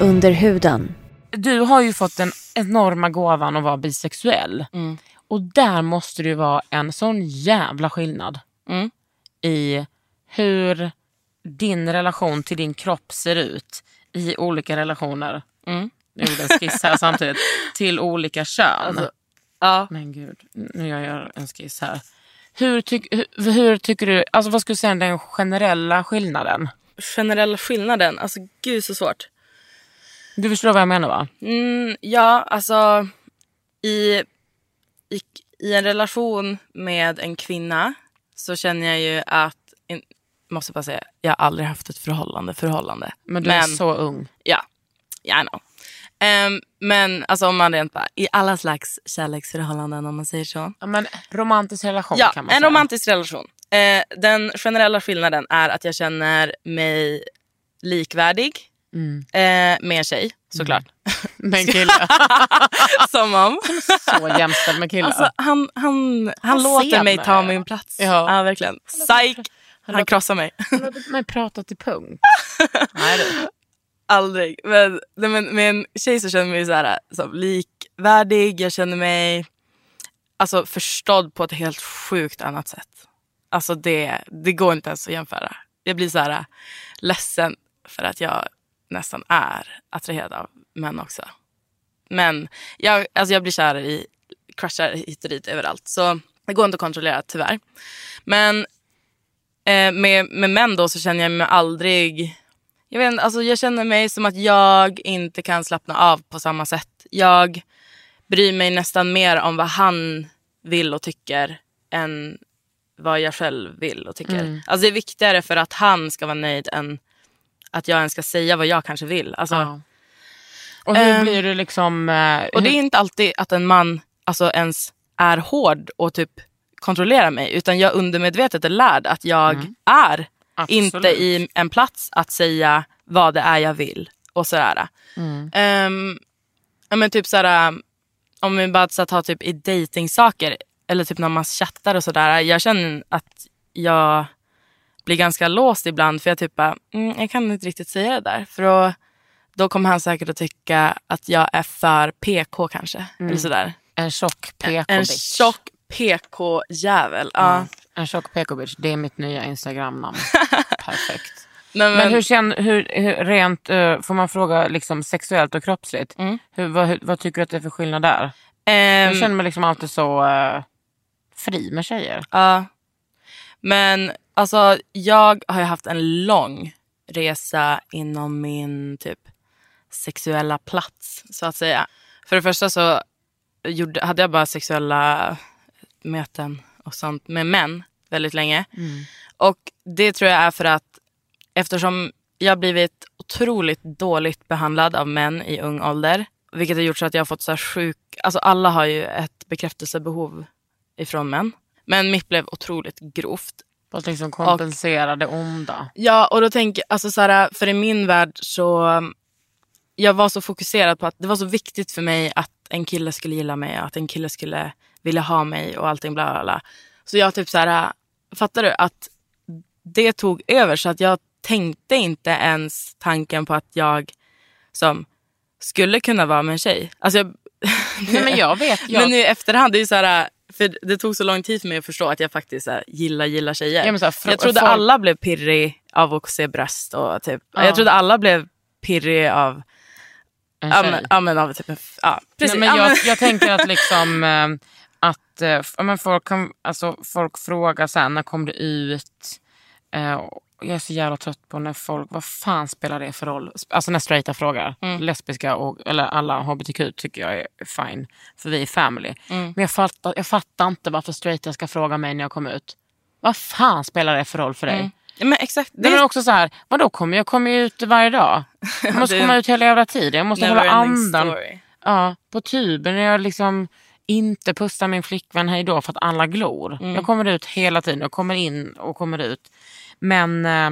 Under huden. Du har ju fått den enorma gåvan att vara bisexuell. Mm. Och där måste det ju vara en sån jävla skillnad Mm. i hur din relation till din kropp ser ut i olika relationer. Mm. Jag gjorde en skiss här samtidigt. *laughs* Till olika kön. Alltså, ja. Men gud, nu gör jag en skiss här. Hur, tyck, hur, hur tycker du, alltså vad skulle du säga är den generella skillnaden? Generella skillnaden, alltså gud så svårt. Du förstår vad jag menar va? Mm, ja, alltså i, i, i en relation med en kvinna så känner jag ju att, in, måste bara säga, jag har aldrig haft ett förhållande förhållande. Men du är så ung. Ja, yeah, I know. Ehm, men alltså om man rent bara, i alla slags kärleksförhållanden om man säger så. Ja, men romantisk relation Ja, kan man en säga. romantisk relation. Eh, den generella skillnaden är att jag känner mig likvärdig Mm. eh, med en tjej såklart. Med en kille. *laughs* Som om. så jämställd med killar. Alltså, han han, han, Han låter mig ta min plats. Ja. Ja, verkligen. Psych. Han krossar mig. Han låter mig prata till punkt. *laughs* Nej, du. Aldrig. Men, nej, men med en tjej så känner jag mig så här, så likvärdig. Jag känner mig alltså, förstådd på ett helt sjukt annat sätt. Alltså det, det går inte ens att jämföra. Jag blir så här ledsen för att jag nästan är attraherad av män också. Men jag, alltså jag blir kär i, crushar hit och dit överallt. Så det går inte att kontrollera tyvärr. Men eh, med, med män då så känner jag mig aldrig jag, vet, alltså jag känner mig som att jag inte kan slappna av på samma sätt. Jag bryr mig nästan mer om vad han vill och tycker än vad jag själv vill och tycker. Mm. Alltså det är viktigare för att han ska vara nöjd än att jag ens ska säga vad jag kanske vill. Alltså, Ja. Och hur Ehm, blir du liksom... eh, Och det är hur- inte alltid att en man alltså, ens är hård och typ kontrollerar mig. Utan jag undermedvetet är lärd att jag är inte Absolut. i en plats att säga vad det är jag vill. Och sådär. Ehm, ja, men typ sådär, om vi bara ska ta typ i datingsaker eller typ när man chattar och sådär. Jag känner att jag blir ganska låst ibland för jag typ bara, mm, jag kan inte riktigt säga det där. För då, då kommer han säkert att tycka att jag är för PK kanske. Eller sådär. En tjock En PK-bitch. tjock PK-jävel. Ja. En tjock PK-bitch, det är mitt nya Instagram-namn. *laughs* Perfekt. Nej, men, Men hur känner, hur, hur, rent, eh, får man fråga liksom sexuellt och kroppsligt, Mm. hur, vad, vad tycker du att det är för skillnad där? ehm, Jag känner mig liksom alltid så eh, fri med tjejer. Ja. Men alltså jag har ju haft en lång resa inom min typ sexuella plats så att säga. För det första så gjorde, hade jag bara sexuella möten och sånt med män väldigt länge. Och det tror jag är för att eftersom jag har blivit otroligt dåligt behandlad av män i ung ålder. Vilket har gjort så att jag har fått så här sjuk... Alltså alla har ju ett bekräftelsebehov ifrån män. Men mitt blev otroligt grovt. För att liksom kompensera det onda. Ja, och då tänker alltså så här, för i min värld så... Jag var så fokuserad på att det var så viktigt för mig att en kille skulle gilla mig och att en kille skulle vilja ha mig och allting bla bla bla. Så jag typ så här, fattar du att det tog över så att jag tänkte inte ens tanken på att jag som skulle kunna vara med en tjej. Alltså jag, Nej, men jag vet. *laughs* Jag, Men nu i efterhand, det är så här, för det tog så lång tid för mig att förstå att jag faktiskt så här, gillar, gillar tjejer. Ja, här, jag trodde folk- alla blev pirrig av att se bröst. Och typ, Ja. Jag trodde alla blev pirrig av, en ja, tjej. men, ja, men, av typ, en ja, precis. Nej, men ja, jag, jag tänker att liksom *laughs* eh, att eh, men folk, kan, alltså, folk frågar sen när kom det ut? Eh, jag är så jävla trött på när folk, vad fan spelar det för roll? Alltså när straighta frågar. Mm. Lesbiska och eller alla hbtq tycker jag är fine. För vi är family. Mm. Men jag fattar, jag fattar inte varför straighta ska fråga mig när jag kommer ut. Vad fan spelar det för roll för dig? Mm. men exakt. Det är också så här, vadå kommer jag kommer ju ut varje dag? *laughs* Jag måste komma ut hela jävla tiden. Jag måste hålla andan. story. Ja, på tuben jag liksom inte pussar min flickvän hej då för att alla glor. Mm. Jag kommer ut hela tiden. Jag kommer in och kommer ut. Men eh,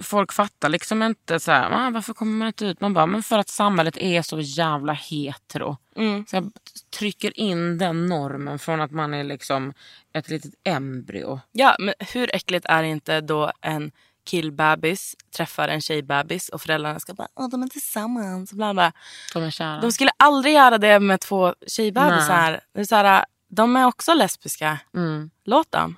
folk fattar liksom inte så här, "Ah, varför kommer man inte ut? Man bara, men för att samhället är så jävla hetero. Mm. Så jag trycker in den normen från att man är liksom ett litet embryo. Ja, men hur äckligt är det inte då en killbebis träffar en tjejbebis och föräldrarna ska bara Åh, de är tillsammans. Bla bla. De är kära. De skulle aldrig göra det med två tjejbebisar. Det är så här, de är också lesbiska. Mm. Låt dem.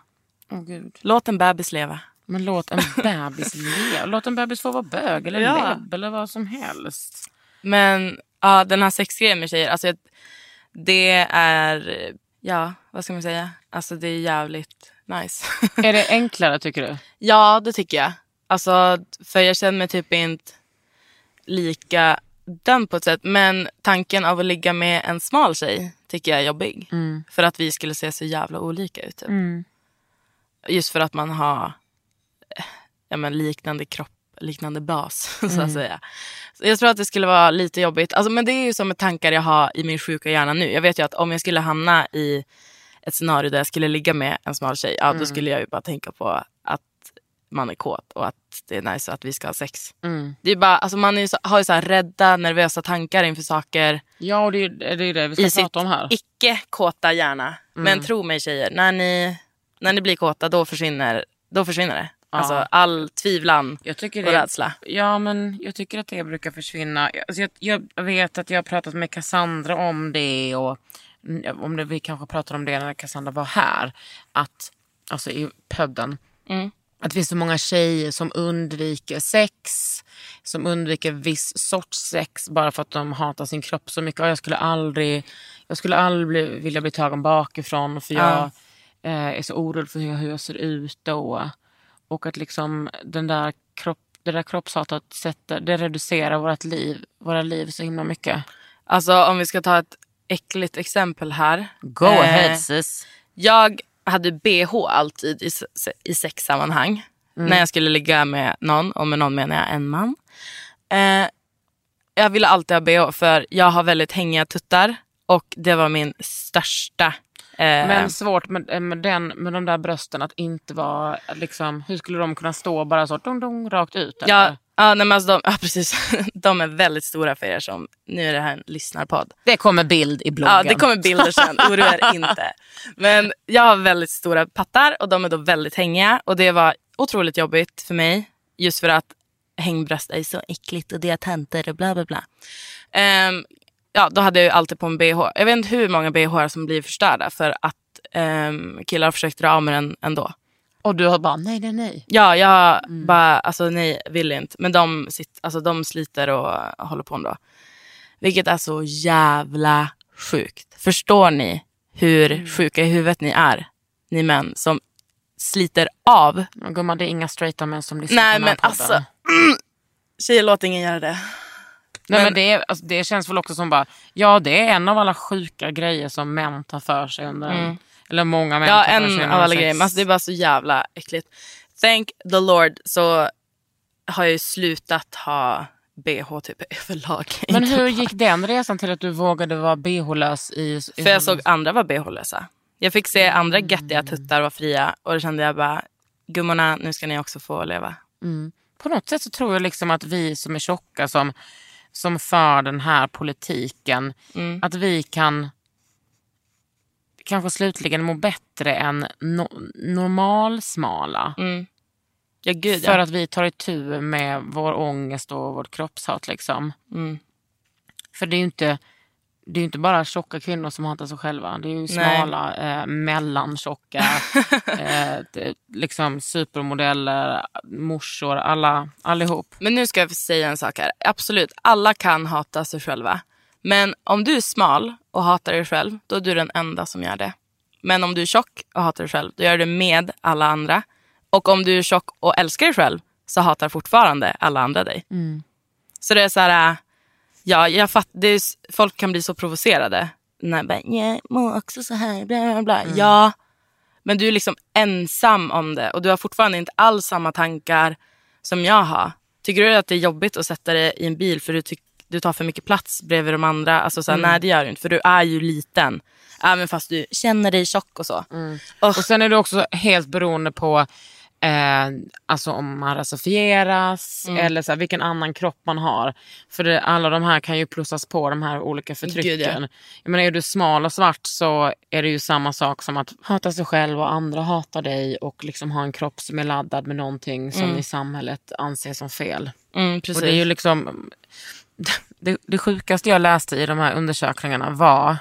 Åh, gud. Låt en bebis leva. Men låt en bebis *laughs* leva. Låt en bebis få vara bög eller Ja. lebb eller vad som helst. Men ja, den här sexgrejen med tjejer, alltså, det är, ja vad ska man säga, alltså det är jävligt nice. *laughs* Är det *laughs* enklare tycker du? ja det tycker jag. Alltså för jag känner mig typ inte lika den på ett sätt. Men tanken av att ligga med en smal tjej tycker jag är jobbig. För att vi skulle se så jävla olika ut. Typ. Just för att man har ja, men liknande kropp, liknande bas *laughs* så att säga. Så jag tror att det skulle vara lite jobbigt. Alltså, men det är ju som ett tankar jag har i min sjuka hjärna nu. Jag vet ju att om jag skulle hamna i ett scenario där jag skulle ligga med en smal tjej, ja, då skulle jag ju bara tänka på att man är kåt och att det är nice att vi ska ha sex. Mm. Det är bara, alltså man är så, har ju så rädda, nervösa tankar inför saker Ja, och det är det, är det vi ska i prata om här. icke-kåta hjärna. Men tro mig tjejer, när ni, när ni blir kåta då försvinner, då försvinner det. Alltså all tvivlan Jag tycker och det, rädsla. Ja, men jag tycker att det brukar försvinna. Alltså jag, jag vet att jag har pratat med Cassandra om det och mm, om det, vi kanske pratade om det när Cassandra var här. Att, alltså i podden. Mm. Att det finns så många tjejer som undviker sex, som undviker viss sorts sex bara för att de hatar sin kropp så mycket. Jag skulle aldrig, jag skulle aldrig bli, vilja bli tagen bakifrån för jag eh, är så orolig för hur, hur jag ser ut då. Och att liksom den där kropp, det där kroppshatet sätter, det reducerar vårt liv, våra liv så himla mycket. Alltså om vi ska ta ett äckligt exempel här. Go Eh, ahead sis. Jag hade bh alltid i, i sexsammanhang. När jag skulle ligga med någon, och med någon menar jag en man. Eh, jag ville alltid ha bh för jag har väldigt hängiga tuttar. Och det var min största... Eh, Men svårt med, eh, med, den, med de där brösten att inte vara, liksom, hur skulle de kunna stå bara så dong, dong, rakt ut? eller? ja, ja, nej, men alltså de, *laughs* ja, precis. de är väldigt stora för er som... Nu är det här en lyssnarpodd. Det kommer bild i bloggen. Ja, det kommer bilder sen. Oroa er inte. Men jag har väldigt stora pattar och de är då väldigt hängiga. Och det var otroligt jobbigt för mig. Just för att hängbröst är så äckligt och det är tanter och bla bla bla. Ehm, ja, då hade jag alltid på en bh. Jag vet inte hur många bh som blir förstörda för att um, killar har försökt dra av med den ändå. Och du har bara, nej, nej, nej. Ja, jag bara, alltså nej, vill inte. Men de, sitt, alltså, de sliter och håller på ändå. Vilket är så jävla sjukt. Förstår ni hur sjuka i huvudet ni är? Ni män som sliter av. Men Gumman, det är inga straighta män som lyssnar Nej på den här men podden. alltså. *clears throat* Tjejer, låt ingen göra det. Nej, men men- det, är, alltså, det känns väl också som bara, ja det är en av alla sjuka grejer som män tar för sig under en, eller många män Ja, en av alla grejer. Alltså, det är bara så jävla äckligt. Thank the Lord så har jag ju slutat ha bh typ överlag. *laughs* Men hur gick den resan till att du vågade vara bh-lös i... i För jag såg andra vara bh-lösa. Jag fick se andra göttiga tuttar vara fria och då kände jag bara, gummorna nu ska ni också få leva. På något sätt så tror jag liksom att vi som är tjocka som, som för den här politiken, Mm. att vi kan kanske slutligen må bättre än no, normalsmala. Ja gud För ja. att vi tar itu med vår ångest och vårt kroppshat. Liksom. Mm. För det är ju inte, det är inte bara tjocka kvinnor som hatar sig själva. Det är ju Nej. smala, eh, mellantjocka, *laughs* eh, liksom supermodeller, morsor, alla, allihop. Men nu ska jag säga en sak här. Absolut, alla kan hata sig själva. Men om du är smal och hatar dig själv, då är du den enda som gör det. Men om du är tjock och hatar dig själv, då gör du det med alla andra. Och om du är tjock och älskar dig själv, så hatar fortfarande alla andra dig. Så det är så här, äh, ja, jag fatt, är, folk kan bli så provocerade. När bara, jag mår också så här, bla bla bla. Ja, men du är liksom ensam om det och du har fortfarande inte alls samma tankar som jag har. Tycker du att det är jobbigt att sätta dig i en bil för du, tyck, du tar för mycket plats bredvid de andra? Alltså så här, Nej det gör du inte för du är ju liten. Även fast du känner dig tjock och så. Och sen är det också helt beroende på eh, alltså om man rasifieras Mm. eller så här, vilken annan kropp man har. För det, alla de här kan ju plussas på, de här olika förtrycken. Gud, Jag menar, är du smal och svart så är det ju samma sak som att hata sig själv och andra hatar dig och liksom ha en kropp som är laddad med någonting som i samhället anses som fel. Mm. Och det är ju liksom... *laughs* Det, det sjukaste jag läste i de här undersökningarna var,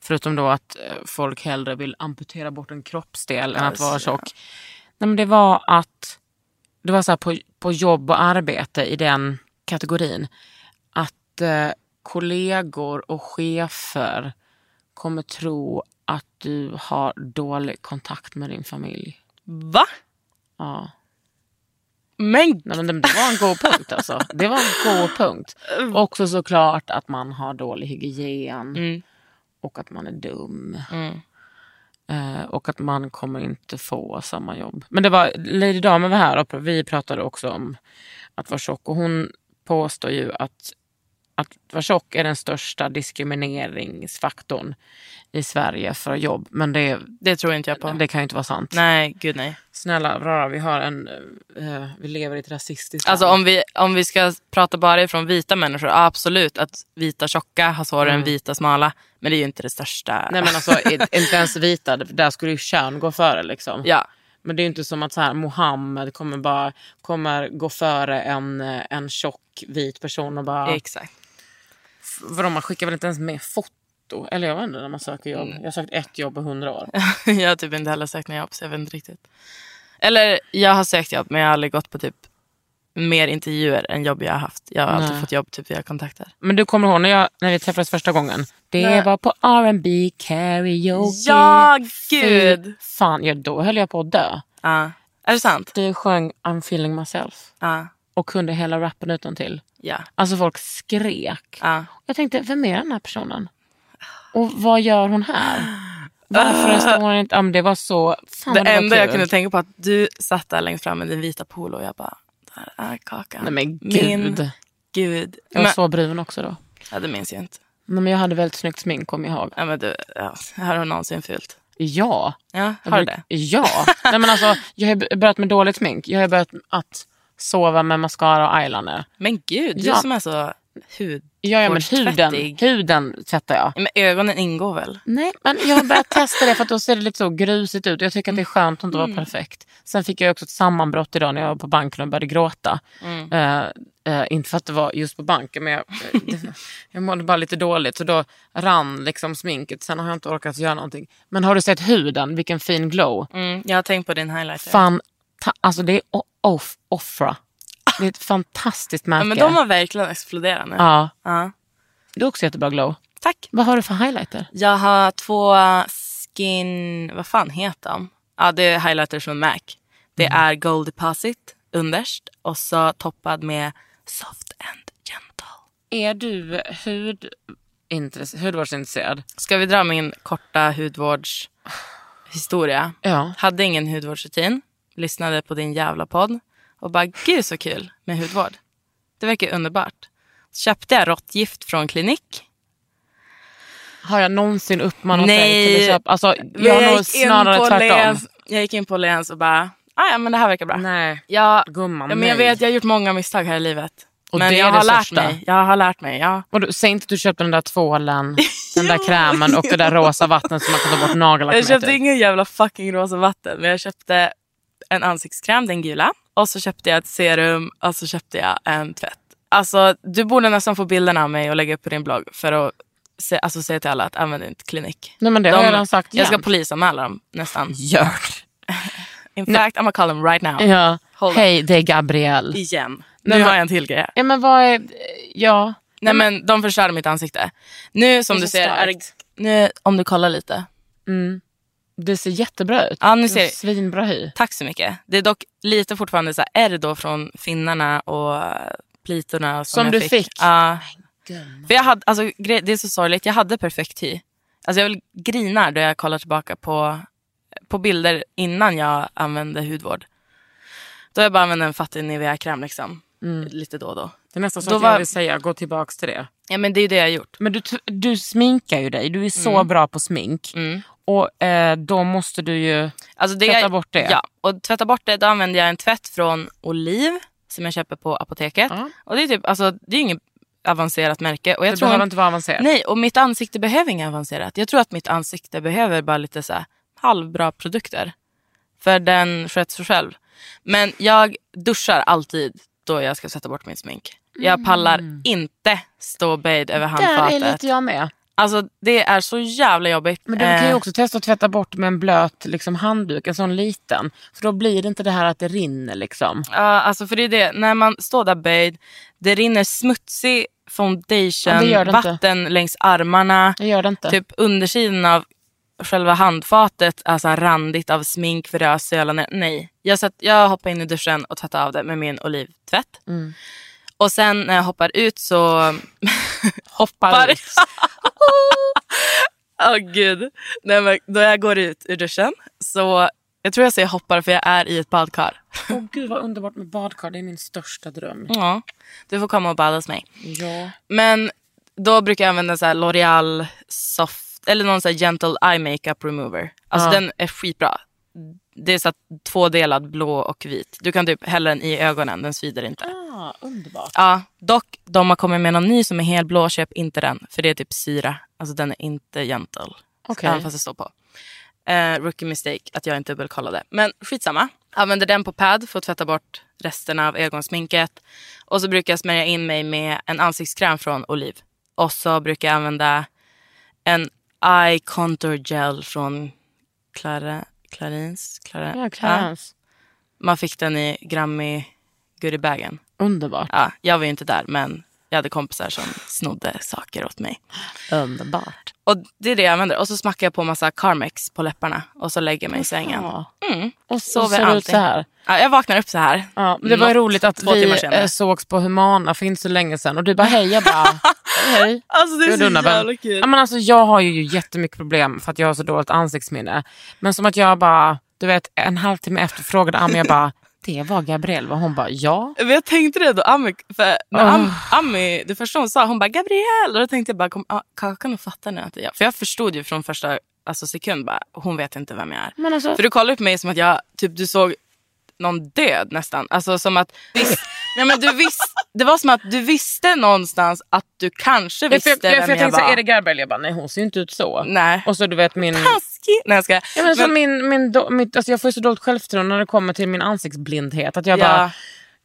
förutom då att eh, folk hellre vill amputera bort en kroppsdel än att vara tjock. Nej, men det var att, det var så på, på jobb och arbete i den kategorin, att eh, kollegor och chefer kommer tro att du har dålig kontakt med din familj. Va? Ja. Men Nej, men det, var en god punkt alltså. Det var en god punkt. *laughs* Också såklart att man har dålig hygien Mm. och att man är dum. Mm. Eh, och att man kommer inte få samma jobb. Men det var Lady Damen var här och vi pratade också om att vara tjock och hon påstår ju att att vara tjock är den största diskrimineringsfaktorn i Sverige för jobb. Men det, det tror inte jag på. det kan ju inte vara sant. Nej, gud nej. Snälla rara, vi har en, eh, vi lever i ett rasistiskt Alltså land. om vi, om vi ska prata bara ifrån vita människor, absolut att vita tjocka har svårare än vita smala. Men det är ju inte det största. Nej men alltså *laughs* inte ens vita, där skulle ju kön gå före liksom. Ja, Men det är ju inte som att så här, Mohammed kommer, bara, kommer gå före en, eh, en tjock vit person och bara... exakt. För man skickar väl inte ens med foto? Eller jag vet inte när man söker jobb. Jag har sökt ett jobb på hundra år. *laughs* jag har typ inte heller sökt några jobb så jag vet inte riktigt. Eller jag har sökt jobb men jag har aldrig gått på typ mer intervjuer än jobb jag har haft. Jag har alltid Nej. fått jobb typ via kontakter. Men du kommer ihåg när, jag, när vi träffades första gången? Det Nej. var på R&B karaoke. Ja, Fy gud! Fan, ja, då höll jag på att dö. Ja. Är det sant? Du sjöng I'm feeling myself. Ja. och kunde hela rappen utan till. Ja. Alltså folk skrek. ja. Jag tänkte, vem är den här personen? Och vad gör hon här? Varför står hon inte... Ja, det var så... Fan, Det var enda jag kunde tänka på att du satt där längst fram med din vita polo och jag bara, där är kakan. Nej men Min gud. gud. Jag var Men, så brun också då. ja, det minns jag inte. Nej, men jag hade väldigt snyggt smink kommer jag ihåg. Ja, men du, ja, har du någonsin fult? Ja. Ja, har du det? Ja. Nej, men alltså, jag har börjat med dåligt smink. Jag har börjat att sova med mascara och eyeliner. Men gud, du Ja. som är så hud... Ja, ja men huden, huden tvättar jag. Men ögonen ingår väl? Nej, men jag har börjat testa det för att då ser det lite så grusigt ut. Jag tycker att det är skönt att inte vara perfekt. Sen fick jag också ett sammanbrott idag när jag var på banken och började gråta. Eh, eh, inte för att det var just på banken, men jag, det, *laughs* jag mådde bara lite dåligt. Så då rann liksom sminket. Sen har jag inte orkat göra någonting. Men har du sett huden? Vilken fin glow. Mm, jag har tänkt på din highlighter. Fan, ta, alltså det är off, Offra. Det är ett fantastiskt märke. ja, men de har verkligen exploderat nu. ja, Ja. det är också jättebra glow. Tack. Vad har du för highlighter? Jag har två skin... Vad fan heter de? Ja, det är highlighters från MAC. Det Mm. är Gold Deposit underst och så toppad med Soft and Gentle. Är du hudintress- hudvårdsintresserad? Ska vi dra min korta hudvårdshistoria? Ja. Hade ingen hudvårdsrutin. Lyssnade på din jävla podd. Och bara, gud så kul med hudvård. Det verkar underbart. Så köpte jag råttgift från klinik. Har jag någonsin uppmanat dig till att köpa? Alltså, jag har nog snarare tvärtom. Lens- Jag gick in på Lens och bara, ah, ja men det här verkar bra. Nej, Ja, gumman. ja, men jag nej. vet, jag har gjort många misstag här i livet. Och men jag har lärt största. mig. Jag har lärt mig, ja. Och du, säg inte att du köpte den där tvålen, *laughs* den där krämen och det där rosa vattnet som man kan ta bort nagellack Jag med. köpte typ. ingen jävla fucking rosa vatten. Men jag köpte en ansiktskräm, den gula. Och så köpte jag ett serum och så köpte jag en tvätt. Alltså du borde nästan få bilderna av mig och lägga upp på din blogg. För att se, alltså, säga till alla att använd inte klinik. Nej men det har De- jag redan sagt Jag ska polisanmäla dem nästan. Gör *laughs* In fact, I'm gonna call them right now. Ja. Hej, det är Gabrielle. Igen. Nej, Nu men- har jag en till grej. Ja men vad är... Ja. Nej men de förstörde mitt ansikte. Nu som du ser, är nu, om du kollar lite. Mm. Det ser jättebra ut. Ja, nu ser är. Svinbra hy. Tack så mycket. Det är dock lite fortfarande så här ärr då från finnarna och plitorna. Som, Som jag du fick. fick? Ja. För jag hade, alltså, det är så sorgligt, jag hade perfekt hy. Alltså jag vill grinar då jag kollar tillbaka på, på bilder innan jag använde hudvård. Då jag bara använde en fattig Nivea-kräm liksom. Lite då och då. Det är nästan så Då att jag var- vill säga gå tillbaks till det. Ja men det är ju det jag har gjort. Men du, du sminkar ju dig. Du är så bra på smink. Mm. Och eh, då måste du ju Alltså det tvätta bort det. Ja, och tvätta bort det, då använder jag en tvätt från Oliv som jag köper på apoteket. Ja. Och det är typ, alltså det är inget avancerat märke. Och jag det tror behöver inte vara avancerat. Nej, och mitt ansikte behöver inget avancerat. Jag tror att mitt ansikte behöver bara lite så här halvbra produkter. För den sköter sig själv. Men jag duschar alltid då jag ska sätta bort mitt smink. Jag pallar inte stå böjd över Mm. Där är handfatet. lite jag med. Alltså det är så jävla jobbigt. Men du kan ju Eh, också testa att tvätta bort med en blöt liksom, handduk, en sån liten. För då blir det inte det här att det rinner liksom. Ja, alltså för det är det. När man står där böjd, det rinner smutsig foundation, Ja, det inte. vatten längs armarna. Det gör det inte. Typ undersidan av själva handfatet är så här randigt av smink för det har sölat ner. Nej, jag, satt, jag hoppar in i duschen och tvättar av det med min olivtvätt. Mm. Och sen när jag hoppar ut så... Hoppar *laughs* ut. *laughs* *laughs* Åh gud. Nej, men då jag går ut ur duschen så... Jag tror jag säger hoppar för jag är i ett badkar. Åh gud vad underbart med badkar. Det är min största dröm. Ja, du får komma och bada hos mig. Ja. Men då brukar jag använda så här L'Oreal soft eller någon så gentle eye makeup remover. Alltså Ja. den är skitbra. Det är så tvådelad blå och vit. Du kan typ hälla den i ögonen, den svider inte. Ah, underbart. Ja, dock de har kommit med någon ny som är helblå, köp inte den. För det är typ syra. Alltså den är inte gentle. Okej. Även fast det står på. Eh, rookie mistake att jag inte dubbelkollade. Men skitsamma. Använder den på pad för att tvätta bort resterna av ögonsminket. Och så brukar jag smörja in mig med en ansiktskräm från Oliv. Och så brukar jag använda en eye contour gel från Clara, Clarins. Clara, Ja, Clarence. Man fick den i Grammy goodiebagen. Underbart. Ja, jag var ju inte där men jag hade kompisar som snodde saker åt mig. Underbart. Och det är det jag använder. Och så smackar jag på massa Carmex på läpparna och så lägger jag mig i sängen. Mm. Och Sover så ser det ut alltid. så här. Ja, jag vaknar upp så här. Ja, det var Något- roligt att vi eh, sågs på Humana för inte så länge sedan och du bara hej, jag bara *laughs* hej. Alltså det är så jävla kul. Ja, men alltså, jag har ju jättemycket problem för att jag har så dåligt ansiktsminne. Men som att jag bara, du vet en halvtimme efter frågade Ami, jag bara, det var Gabrielle. Och hon bara, ja. Jag tänkte det då Ami, för när Oh. Am, Ami, det första hon sa, hon bara Gabrielle. Och då tänkte jag bara, kom, Kakan och fattar nu att det är jag. För jag förstod ju från första alltså, sekund bara, hon vet inte vem jag är. Men alltså, För du kollade på mig som att jag, typ du såg någon död nästan. Alltså som att, visst, *laughs* ja, men du visst, det var som att du visste någonstans att du kanske jag, visste jag, för vem jag jag, tänkte, så, var. är det Gabrielle? Jag bara, nej hon ser ju inte ut så. Nej. Och så du vet min... Taskig. Nej jag ska. Ja, men, så min, min, do, mitt, alltså jag får ju så dåligt självförtroende när det kommer till min ansiktsblindhet. Att jag bara,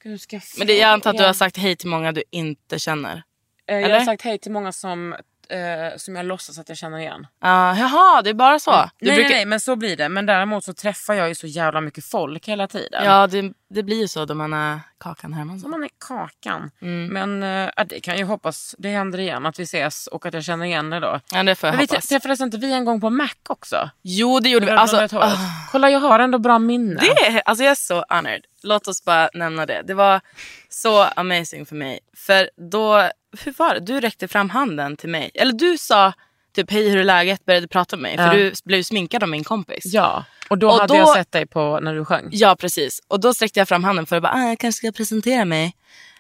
Gud, ska jag Men det, jag antar att du har sagt hej till många du inte känner. Eh, Jag eller? har sagt hej till många som, eh, som jag låtsas att jag känner igen. Uh, jaha, det är bara så. Du nej, brukar, nej, nej, men så blir det. Men däremot så träffar jag ju så jävla mycket folk hela tiden. Ja, det, det blir ju så då man är Kakan Hermansson. man är kakan. Mm. Men eh, det kan ju hoppas det händer igen att vi ses och att jag känner igen det då. Ja, det får jag Men vi hoppas. träffades inte vi en gång på Mac också? Jo, det gjorde vi. Alltså, ah, Kolla jag har ändå bra minne. det alltså jag är så honored. Låt oss bara nämna det. Det var så amazing för mig. För då, hur var det? Du räckte fram handen till mig. Eller du sa typ hej hur är läget? Började prata med mig. För Ja. du blev sminkad av min kompis. Ja, och då Och hade då- jag sett dig på när du sjöng. Ja, precis. Och då sträckte jag fram handen för att bara, ah, jag kanske ska presentera mig.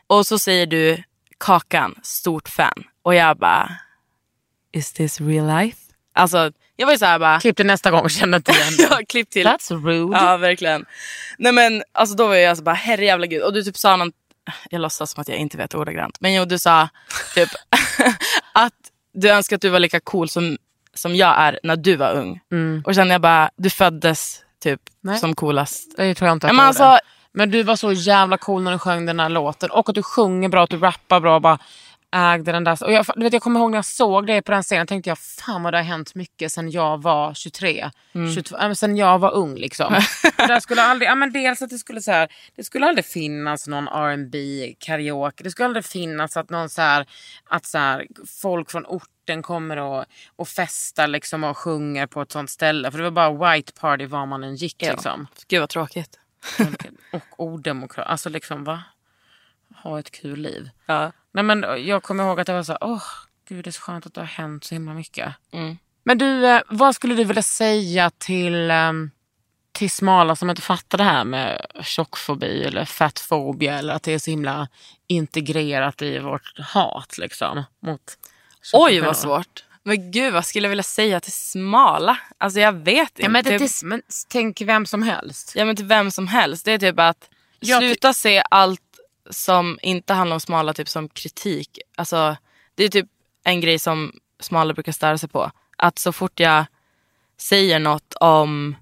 Och så säger du Kakan, stort fan. Och jag bara, is this real life? Alltså, jag var ju så här bara, Klipp till nästa gång och känner inte igen *laughs* jag klipp till. That's rude. Ja, verkligen. Nej men alltså då var jag alltså bara, herrejävla gud. Och du typ sa någon, jag låtsas som att jag inte vet ordagrant. Men jo, du sa typ *laughs* att du önskar att du var lika cool som, som jag är när du var ung. Och sen jag bara, du föddes typ Nej. som coolast. Det tror jag inte att Men alltså-. Men du var så jävla cool när du sjöng den här låten. Och att du sjunger bra, att du rappar bra. Bara ägde den där. Och jag, du vet, jag kommer ihåg när jag såg dig på den scenen. tänkte jag, fan vad det har hänt mycket sen jag var 23. Mm. 22, äh, sen jag var ung liksom. *laughs* Där skulle aldrig, ja, men dels att det skulle, så här, det skulle aldrig finnas någon R&B karaoke. Det skulle aldrig finnas att någon så här, att så här, folk från orten kommer och, och festar liksom och sjunger på ett sånt ställe. För det var bara white party var man än gick. Liksom. Gud vad tråkigt. Och odemokrat. Alltså liksom va? Ha ett kul liv. Ja. Nej men jag kommer ihåg att jag var så här, åh gud det är så skönt att det har hänt så himla mycket. Mm. Men du, eh, vad skulle du vilja säga till, ehm, till smala som inte fattar det här med tjockfobi eller fettfobia eller att det är så himla integrerat i vårt hat liksom mot Oj vad svårt. Men gud vad skulle jag vilja säga till smala? Alltså jag vet inte. Ja, men, det, men tänk vem som helst. Ja men till vem som helst. Det är typ att Jag sluta se allt som inte handlar om smala typ som kritik. Alltså det är typ en grej som smala brukar störa sig på. Att så fort jag säger något om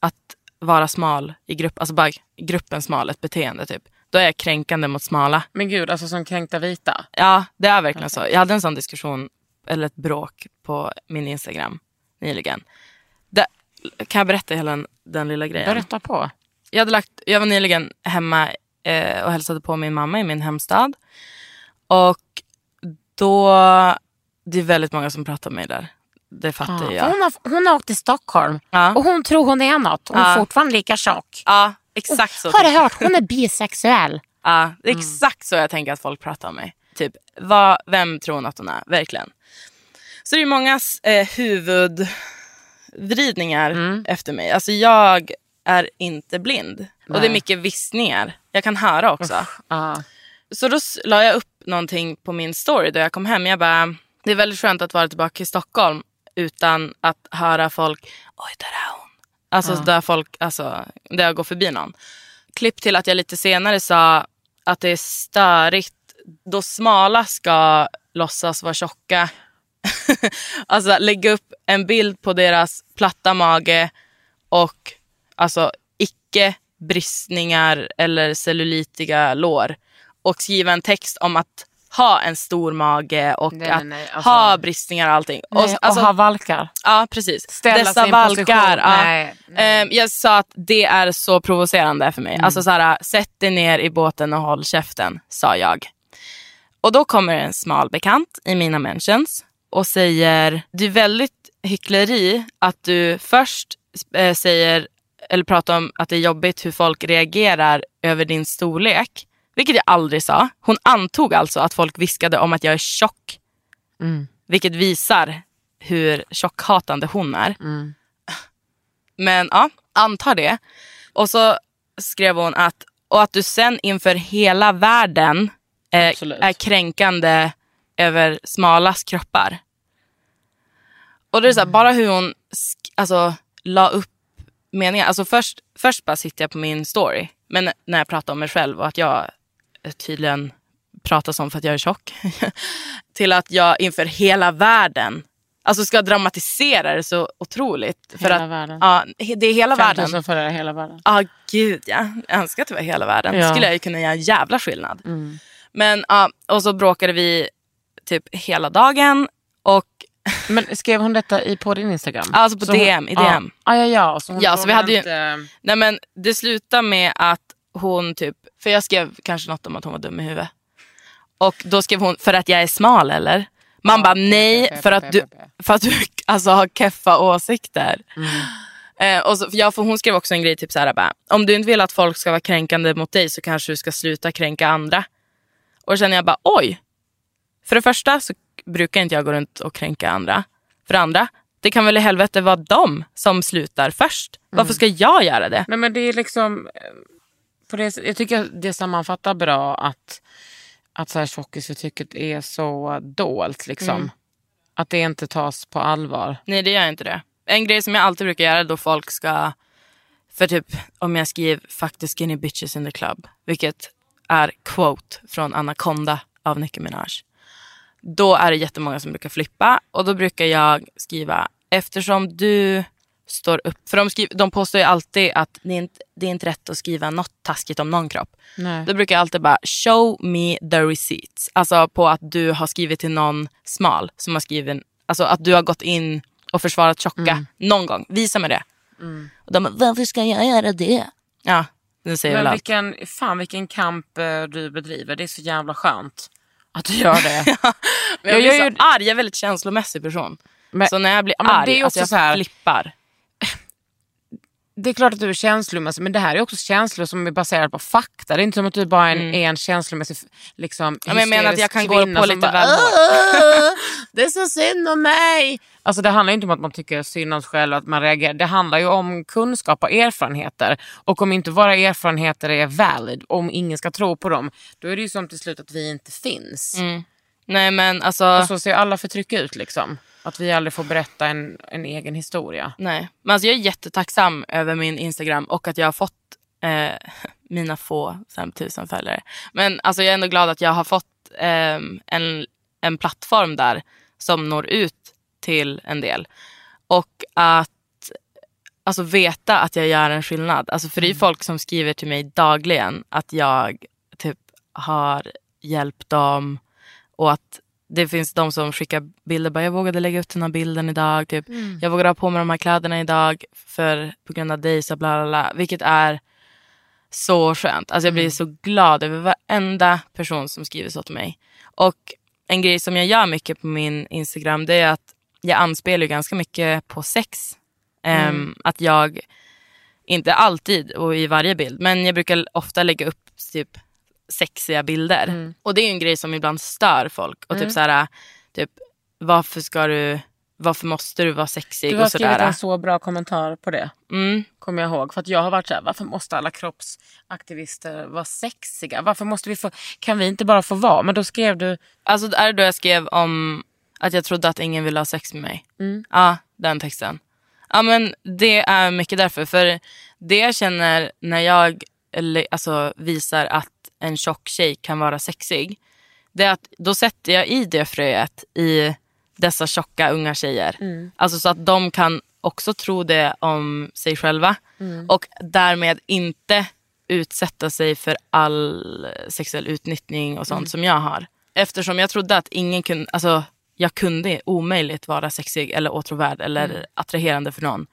att vara smal i grupp, alltså bara gruppen smal, ett beteende typ. Då är jag kränkande mot smala. Men gud, alltså som kränkta vita. Ja, det är verkligen så. Jag hade en sån diskussion, eller ett bråk på min Instagram nyligen. Det, kan jag berätta hela den, den lilla grejen? Berätta på. Jag, hade lagt, jag var nyligen hemma eh, och hälsade på min mamma i min hemstad. Och då, det är väldigt många som pratar med mig där. Det fattar Ja. jag. Hon har, hon har åkt till Stockholm Ja. och hon tror hon är något. Hon är Ja. fortfarande lika tjock. Ja, exakt så. Har du hört? Hon är bisexuell. Ja, det är exakt så jag tänker att folk pratar om mig. Typ, vad, vem tror hon att hon är? Verkligen. Så det är mångas eh, huvudvridningar efter mig. Alltså jag är inte blind. Och det är Nej. mycket viskningar. Jag kan höra också. Ja. Så då la jag upp någonting på min story då jag kom hem. Jag bara, det är väldigt skönt att vara tillbaka i Stockholm utan att höra folk, oj där är hon. Alltså där folk, alltså där jag går förbi någon. Klipp till att jag lite senare sa att det är störigt då smala ska låtsas vara tjocka. *laughs* alltså lägga upp en bild på deras platta mage och alltså icke bristningar eller cellulitiga lår och skriva en text om att ha en stor mage och Nej, att nej, alltså- ha bristningar och allting. Nej, och, och, alltså, ha valkar. ja, precis. Ställa Dessa valkar. Ja. Nej, nej. Ehm, jag sa att det är så provocerande för mig. Mm. Alltså så här, sätt dig ner i båten och håll käften, sa jag. Och då kommer en smal bekant i mina mentions och säger, det är väldigt hyckleri att du först eh, säger eller pratar om att det är jobbigt hur folk reagerar över din storlek. Vilket jag aldrig sa. Hon antog alltså att folk viskade om att jag är tjock. Vilket visar hur tjockhatande hon är. Men ja, antar det. Och så skrev hon att, och att du sen inför hela världen eh, är kränkande över smalas kroppar. Och det är så här, bara hur hon alltså, la upp meningar. Alltså först, först bara sitter jag på min story. Men när jag pratar om mig själv och att jag eh, tydligen pratar som för att jag är tjock. *laughs* till att jag inför hela världen alltså ska dramatisera det så otroligt. För Hela att, världen. Ja, det är hela världen. 5000 följare hela världen. Ja, gud ja. Jag önskar att det var hela världen. Ja. Skulle jag ju kunna göra en jävla skillnad. Mm. Men ja, och så bråkade vi typ hela dagen. Och Men skrev hon detta i, på din Instagram? Alltså på Så hon- DM, i DM. Ja, ja, ja. Så hon Ja, så vi hade ju- inte... nej men det slutade med att hon typ, för jag skrev kanske något om att hon var dum i huvudet. Och då skrev hon, för att jag är smal eller? Man Ja, bara nej, pepe, för att pepe, du, pepe. för att du *laughs* alltså, har keffa åsikter. Mm. Eh, och så, ja, för hon skrev också en grej, typ så här, bara, om du inte vill att folk ska vara kränkande mot dig så kanske du ska sluta kränka andra. Och då känner jag bara, oj. För det första så brukar inte jag gå runt och kränka andra. För det andra, det kan väl i helvete vara de som slutar först. Varför ska jag göra det? Nej men det är liksom... eh, På det, jag tycker det sammanfattar bra att, att så här tjockisförtrycket är så dolt. Liksom. Mm. Att det inte tas på allvar. Nej, det gör inte det. En grej som jag alltid brukar göra då folk ska... För typ om jag skriver “fuck the skinny bitches in the club”, vilket är quote från Anaconda av Nicki Minaj. Då är det jättemånga som brukar flippa och då brukar jag skriva “eftersom du står upp...” För de, skriver, de påstår ju alltid att det är, inte, det är inte rätt att skriva något taskigt om någon kropp. Nej. Då brukar jag alltid bara show me the receipts. Alltså på att du har skrivit till någon smal. Som har skrivit, alltså att du har gått in och försvarat tjocka någon gång. Visa mig det. Och de bara, varför ska jag göra det? Ja, det säger väl Men allt. vilken, fan vilken kamp eh, du bedriver. Det är så jävla skönt att du gör det. *laughs* Men jag jag blir så arg, jag är en väldigt känslomässig person. Men- så när jag blir Ja, arg, det är alltså också jag så här- flippar. Det är klart att du är känslomässig men det här är också känslor som är baserade på fakta. Det är inte som att du bara är en, är en känslomässig liksom, Ja, men jag menar att jag kan gå på lite väl hårt. "Åh, Det är så synd om mig. Alltså det handlar inte om att man tycker synd om sig själv att man reagerar. Det handlar ju om kunskap och erfarenheter. Och om inte våra erfarenheter är valid, om ingen ska tro på dem, då är det ju som till slut att vi inte finns. Nej men alltså, Och så ser alla förtryck ut liksom. Att vi aldrig får berätta en, en egen historia. nej. Men alltså jag är jättetacksam över min Instagram och att jag har fått eh, *laughs* mina få 5000 följare. Men alltså jag är ändå glad att jag har fått ehm, en, en plattform där som når ut till en del. Och att alltså, veta att jag gör en skillnad. Alltså, för det är ju folk som skriver till mig dagligen att jag typ har hjälpt dem och att det finns de som skickar bilder. Bara, jag vågade lägga ut den här bilden idag. Typ. Jag vågade ha på mig de här kläderna idag för, på grund av dig. Så bla, bla, bla. Vilket är så skönt. Alltså jag blir så glad över varenda person som skriver så till mig. Och en grej som jag gör mycket på min Instagram det är att jag anspelar ganska mycket på sex. Ehm, att jag, inte alltid och i varje bild, men jag brukar ofta lägga upp typ sexiga bilder. Och det är ju en grej som ibland stör folk. Och typ så här, typ, varför ska du, varför måste du vara sexig Du har och skrivit en så bra kommentar på det. Mm. Kommer jag ihåg. För att jag har varit så här, varför måste alla kroppsaktivister vara sexiga? Varför måste vi få, kan vi inte bara få vara? Men då skrev du, Alltså det är då jag skrev om att jag trodde att ingen ville ha sex med mig. Mm. Ja, den texten. Ja men det är mycket därför. För det jag känner när jag eller, alltså, visar att en tjock tjej kan vara sexig. Det är att då sätter jag i det fröet i dessa tjocka unga tjejer. Mm. Alltså så att de kan också tro det om sig själva. Mm. Och därmed inte utsätta sig för all sexuell utnyttjning och sånt Mm. som jag har. Eftersom jag trodde att ingen kunde, alltså jag kunde omöjligt vara sexig eller åtråvärd eller Mm. attraherande för någon.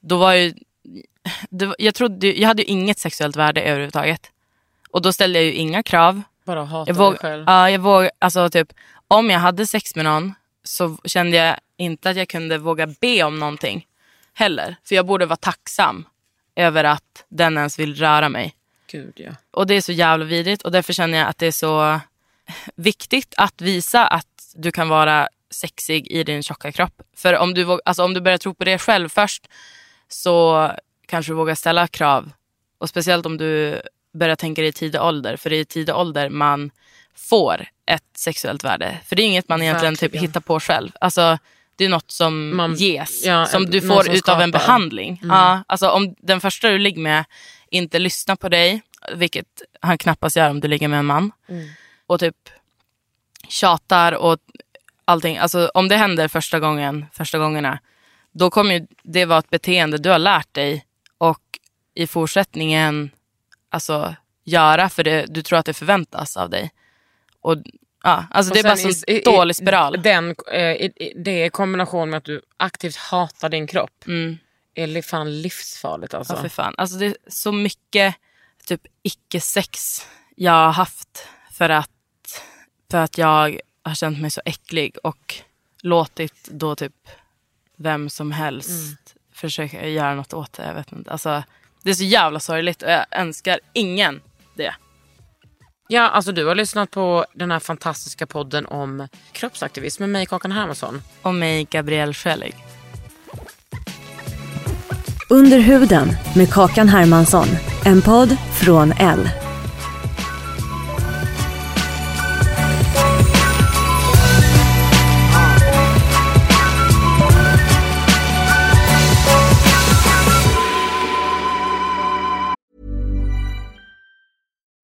Då var ju, det, jag, trodde, jag hade ju inget sexuellt värde överhuvudtaget. Och då ställde jag ju inga krav Bara hata Jag dig våg, själv. ja, jag våg, alltså typ, om jag hade sex med någon så kände jag inte att jag kunde våga be om någonting heller. För jag borde vara tacksam över att den ens vill röra mig. Gud ja. Och det är så jävla vidrigt och därför känner jag att det är så *laughs* viktigt att visa att du kan vara sexig i din tjocka kropp. För om du, våg- alltså om du börjar tro på det själv först så kanske du vågar ställa krav. Och speciellt om du börjar tänka dig i tidig ålder. För det är i tidig ålder man får ett sexuellt värde. För det är inget man egentligen typ hittar på själv. Alltså, det är något som Man- ges. ja, som du får som utav en behandling. Mm. Ja, alltså om den första du ligger med inte lyssnar på dig, vilket han knappast gör om du ligger med en man. Mm. Och typ tjatar och allting. Alltså om det händer första gången, första gångerna, då kommer ju det vara ett beteende du har lärt dig och i fortsättningen alltså göra för det du tror att det förväntas av dig. Och ja, alltså Och det är bara en i- dålig spiral. Den, eh, i- det i kombination med att du aktivt hatar din kropp Mm. är fan livsfarligt alltså. Ja, för fan. Alltså det är så mycket typ icke-sex jag har haft för att, för att jag har känt mig så äcklig och låtit då typ vem som helst Mm. försöka göra något åt det. Jag vet inte. Alltså, det är så jävla sorgligt och jag önskar ingen det. Ja, alltså du har lyssnat på den här fantastiska podden om kroppsaktivism med mig, Kakan Hermansson. Och mig, Gabrielle Schellig. Under huden med Kakan Hermansson. En podd från L.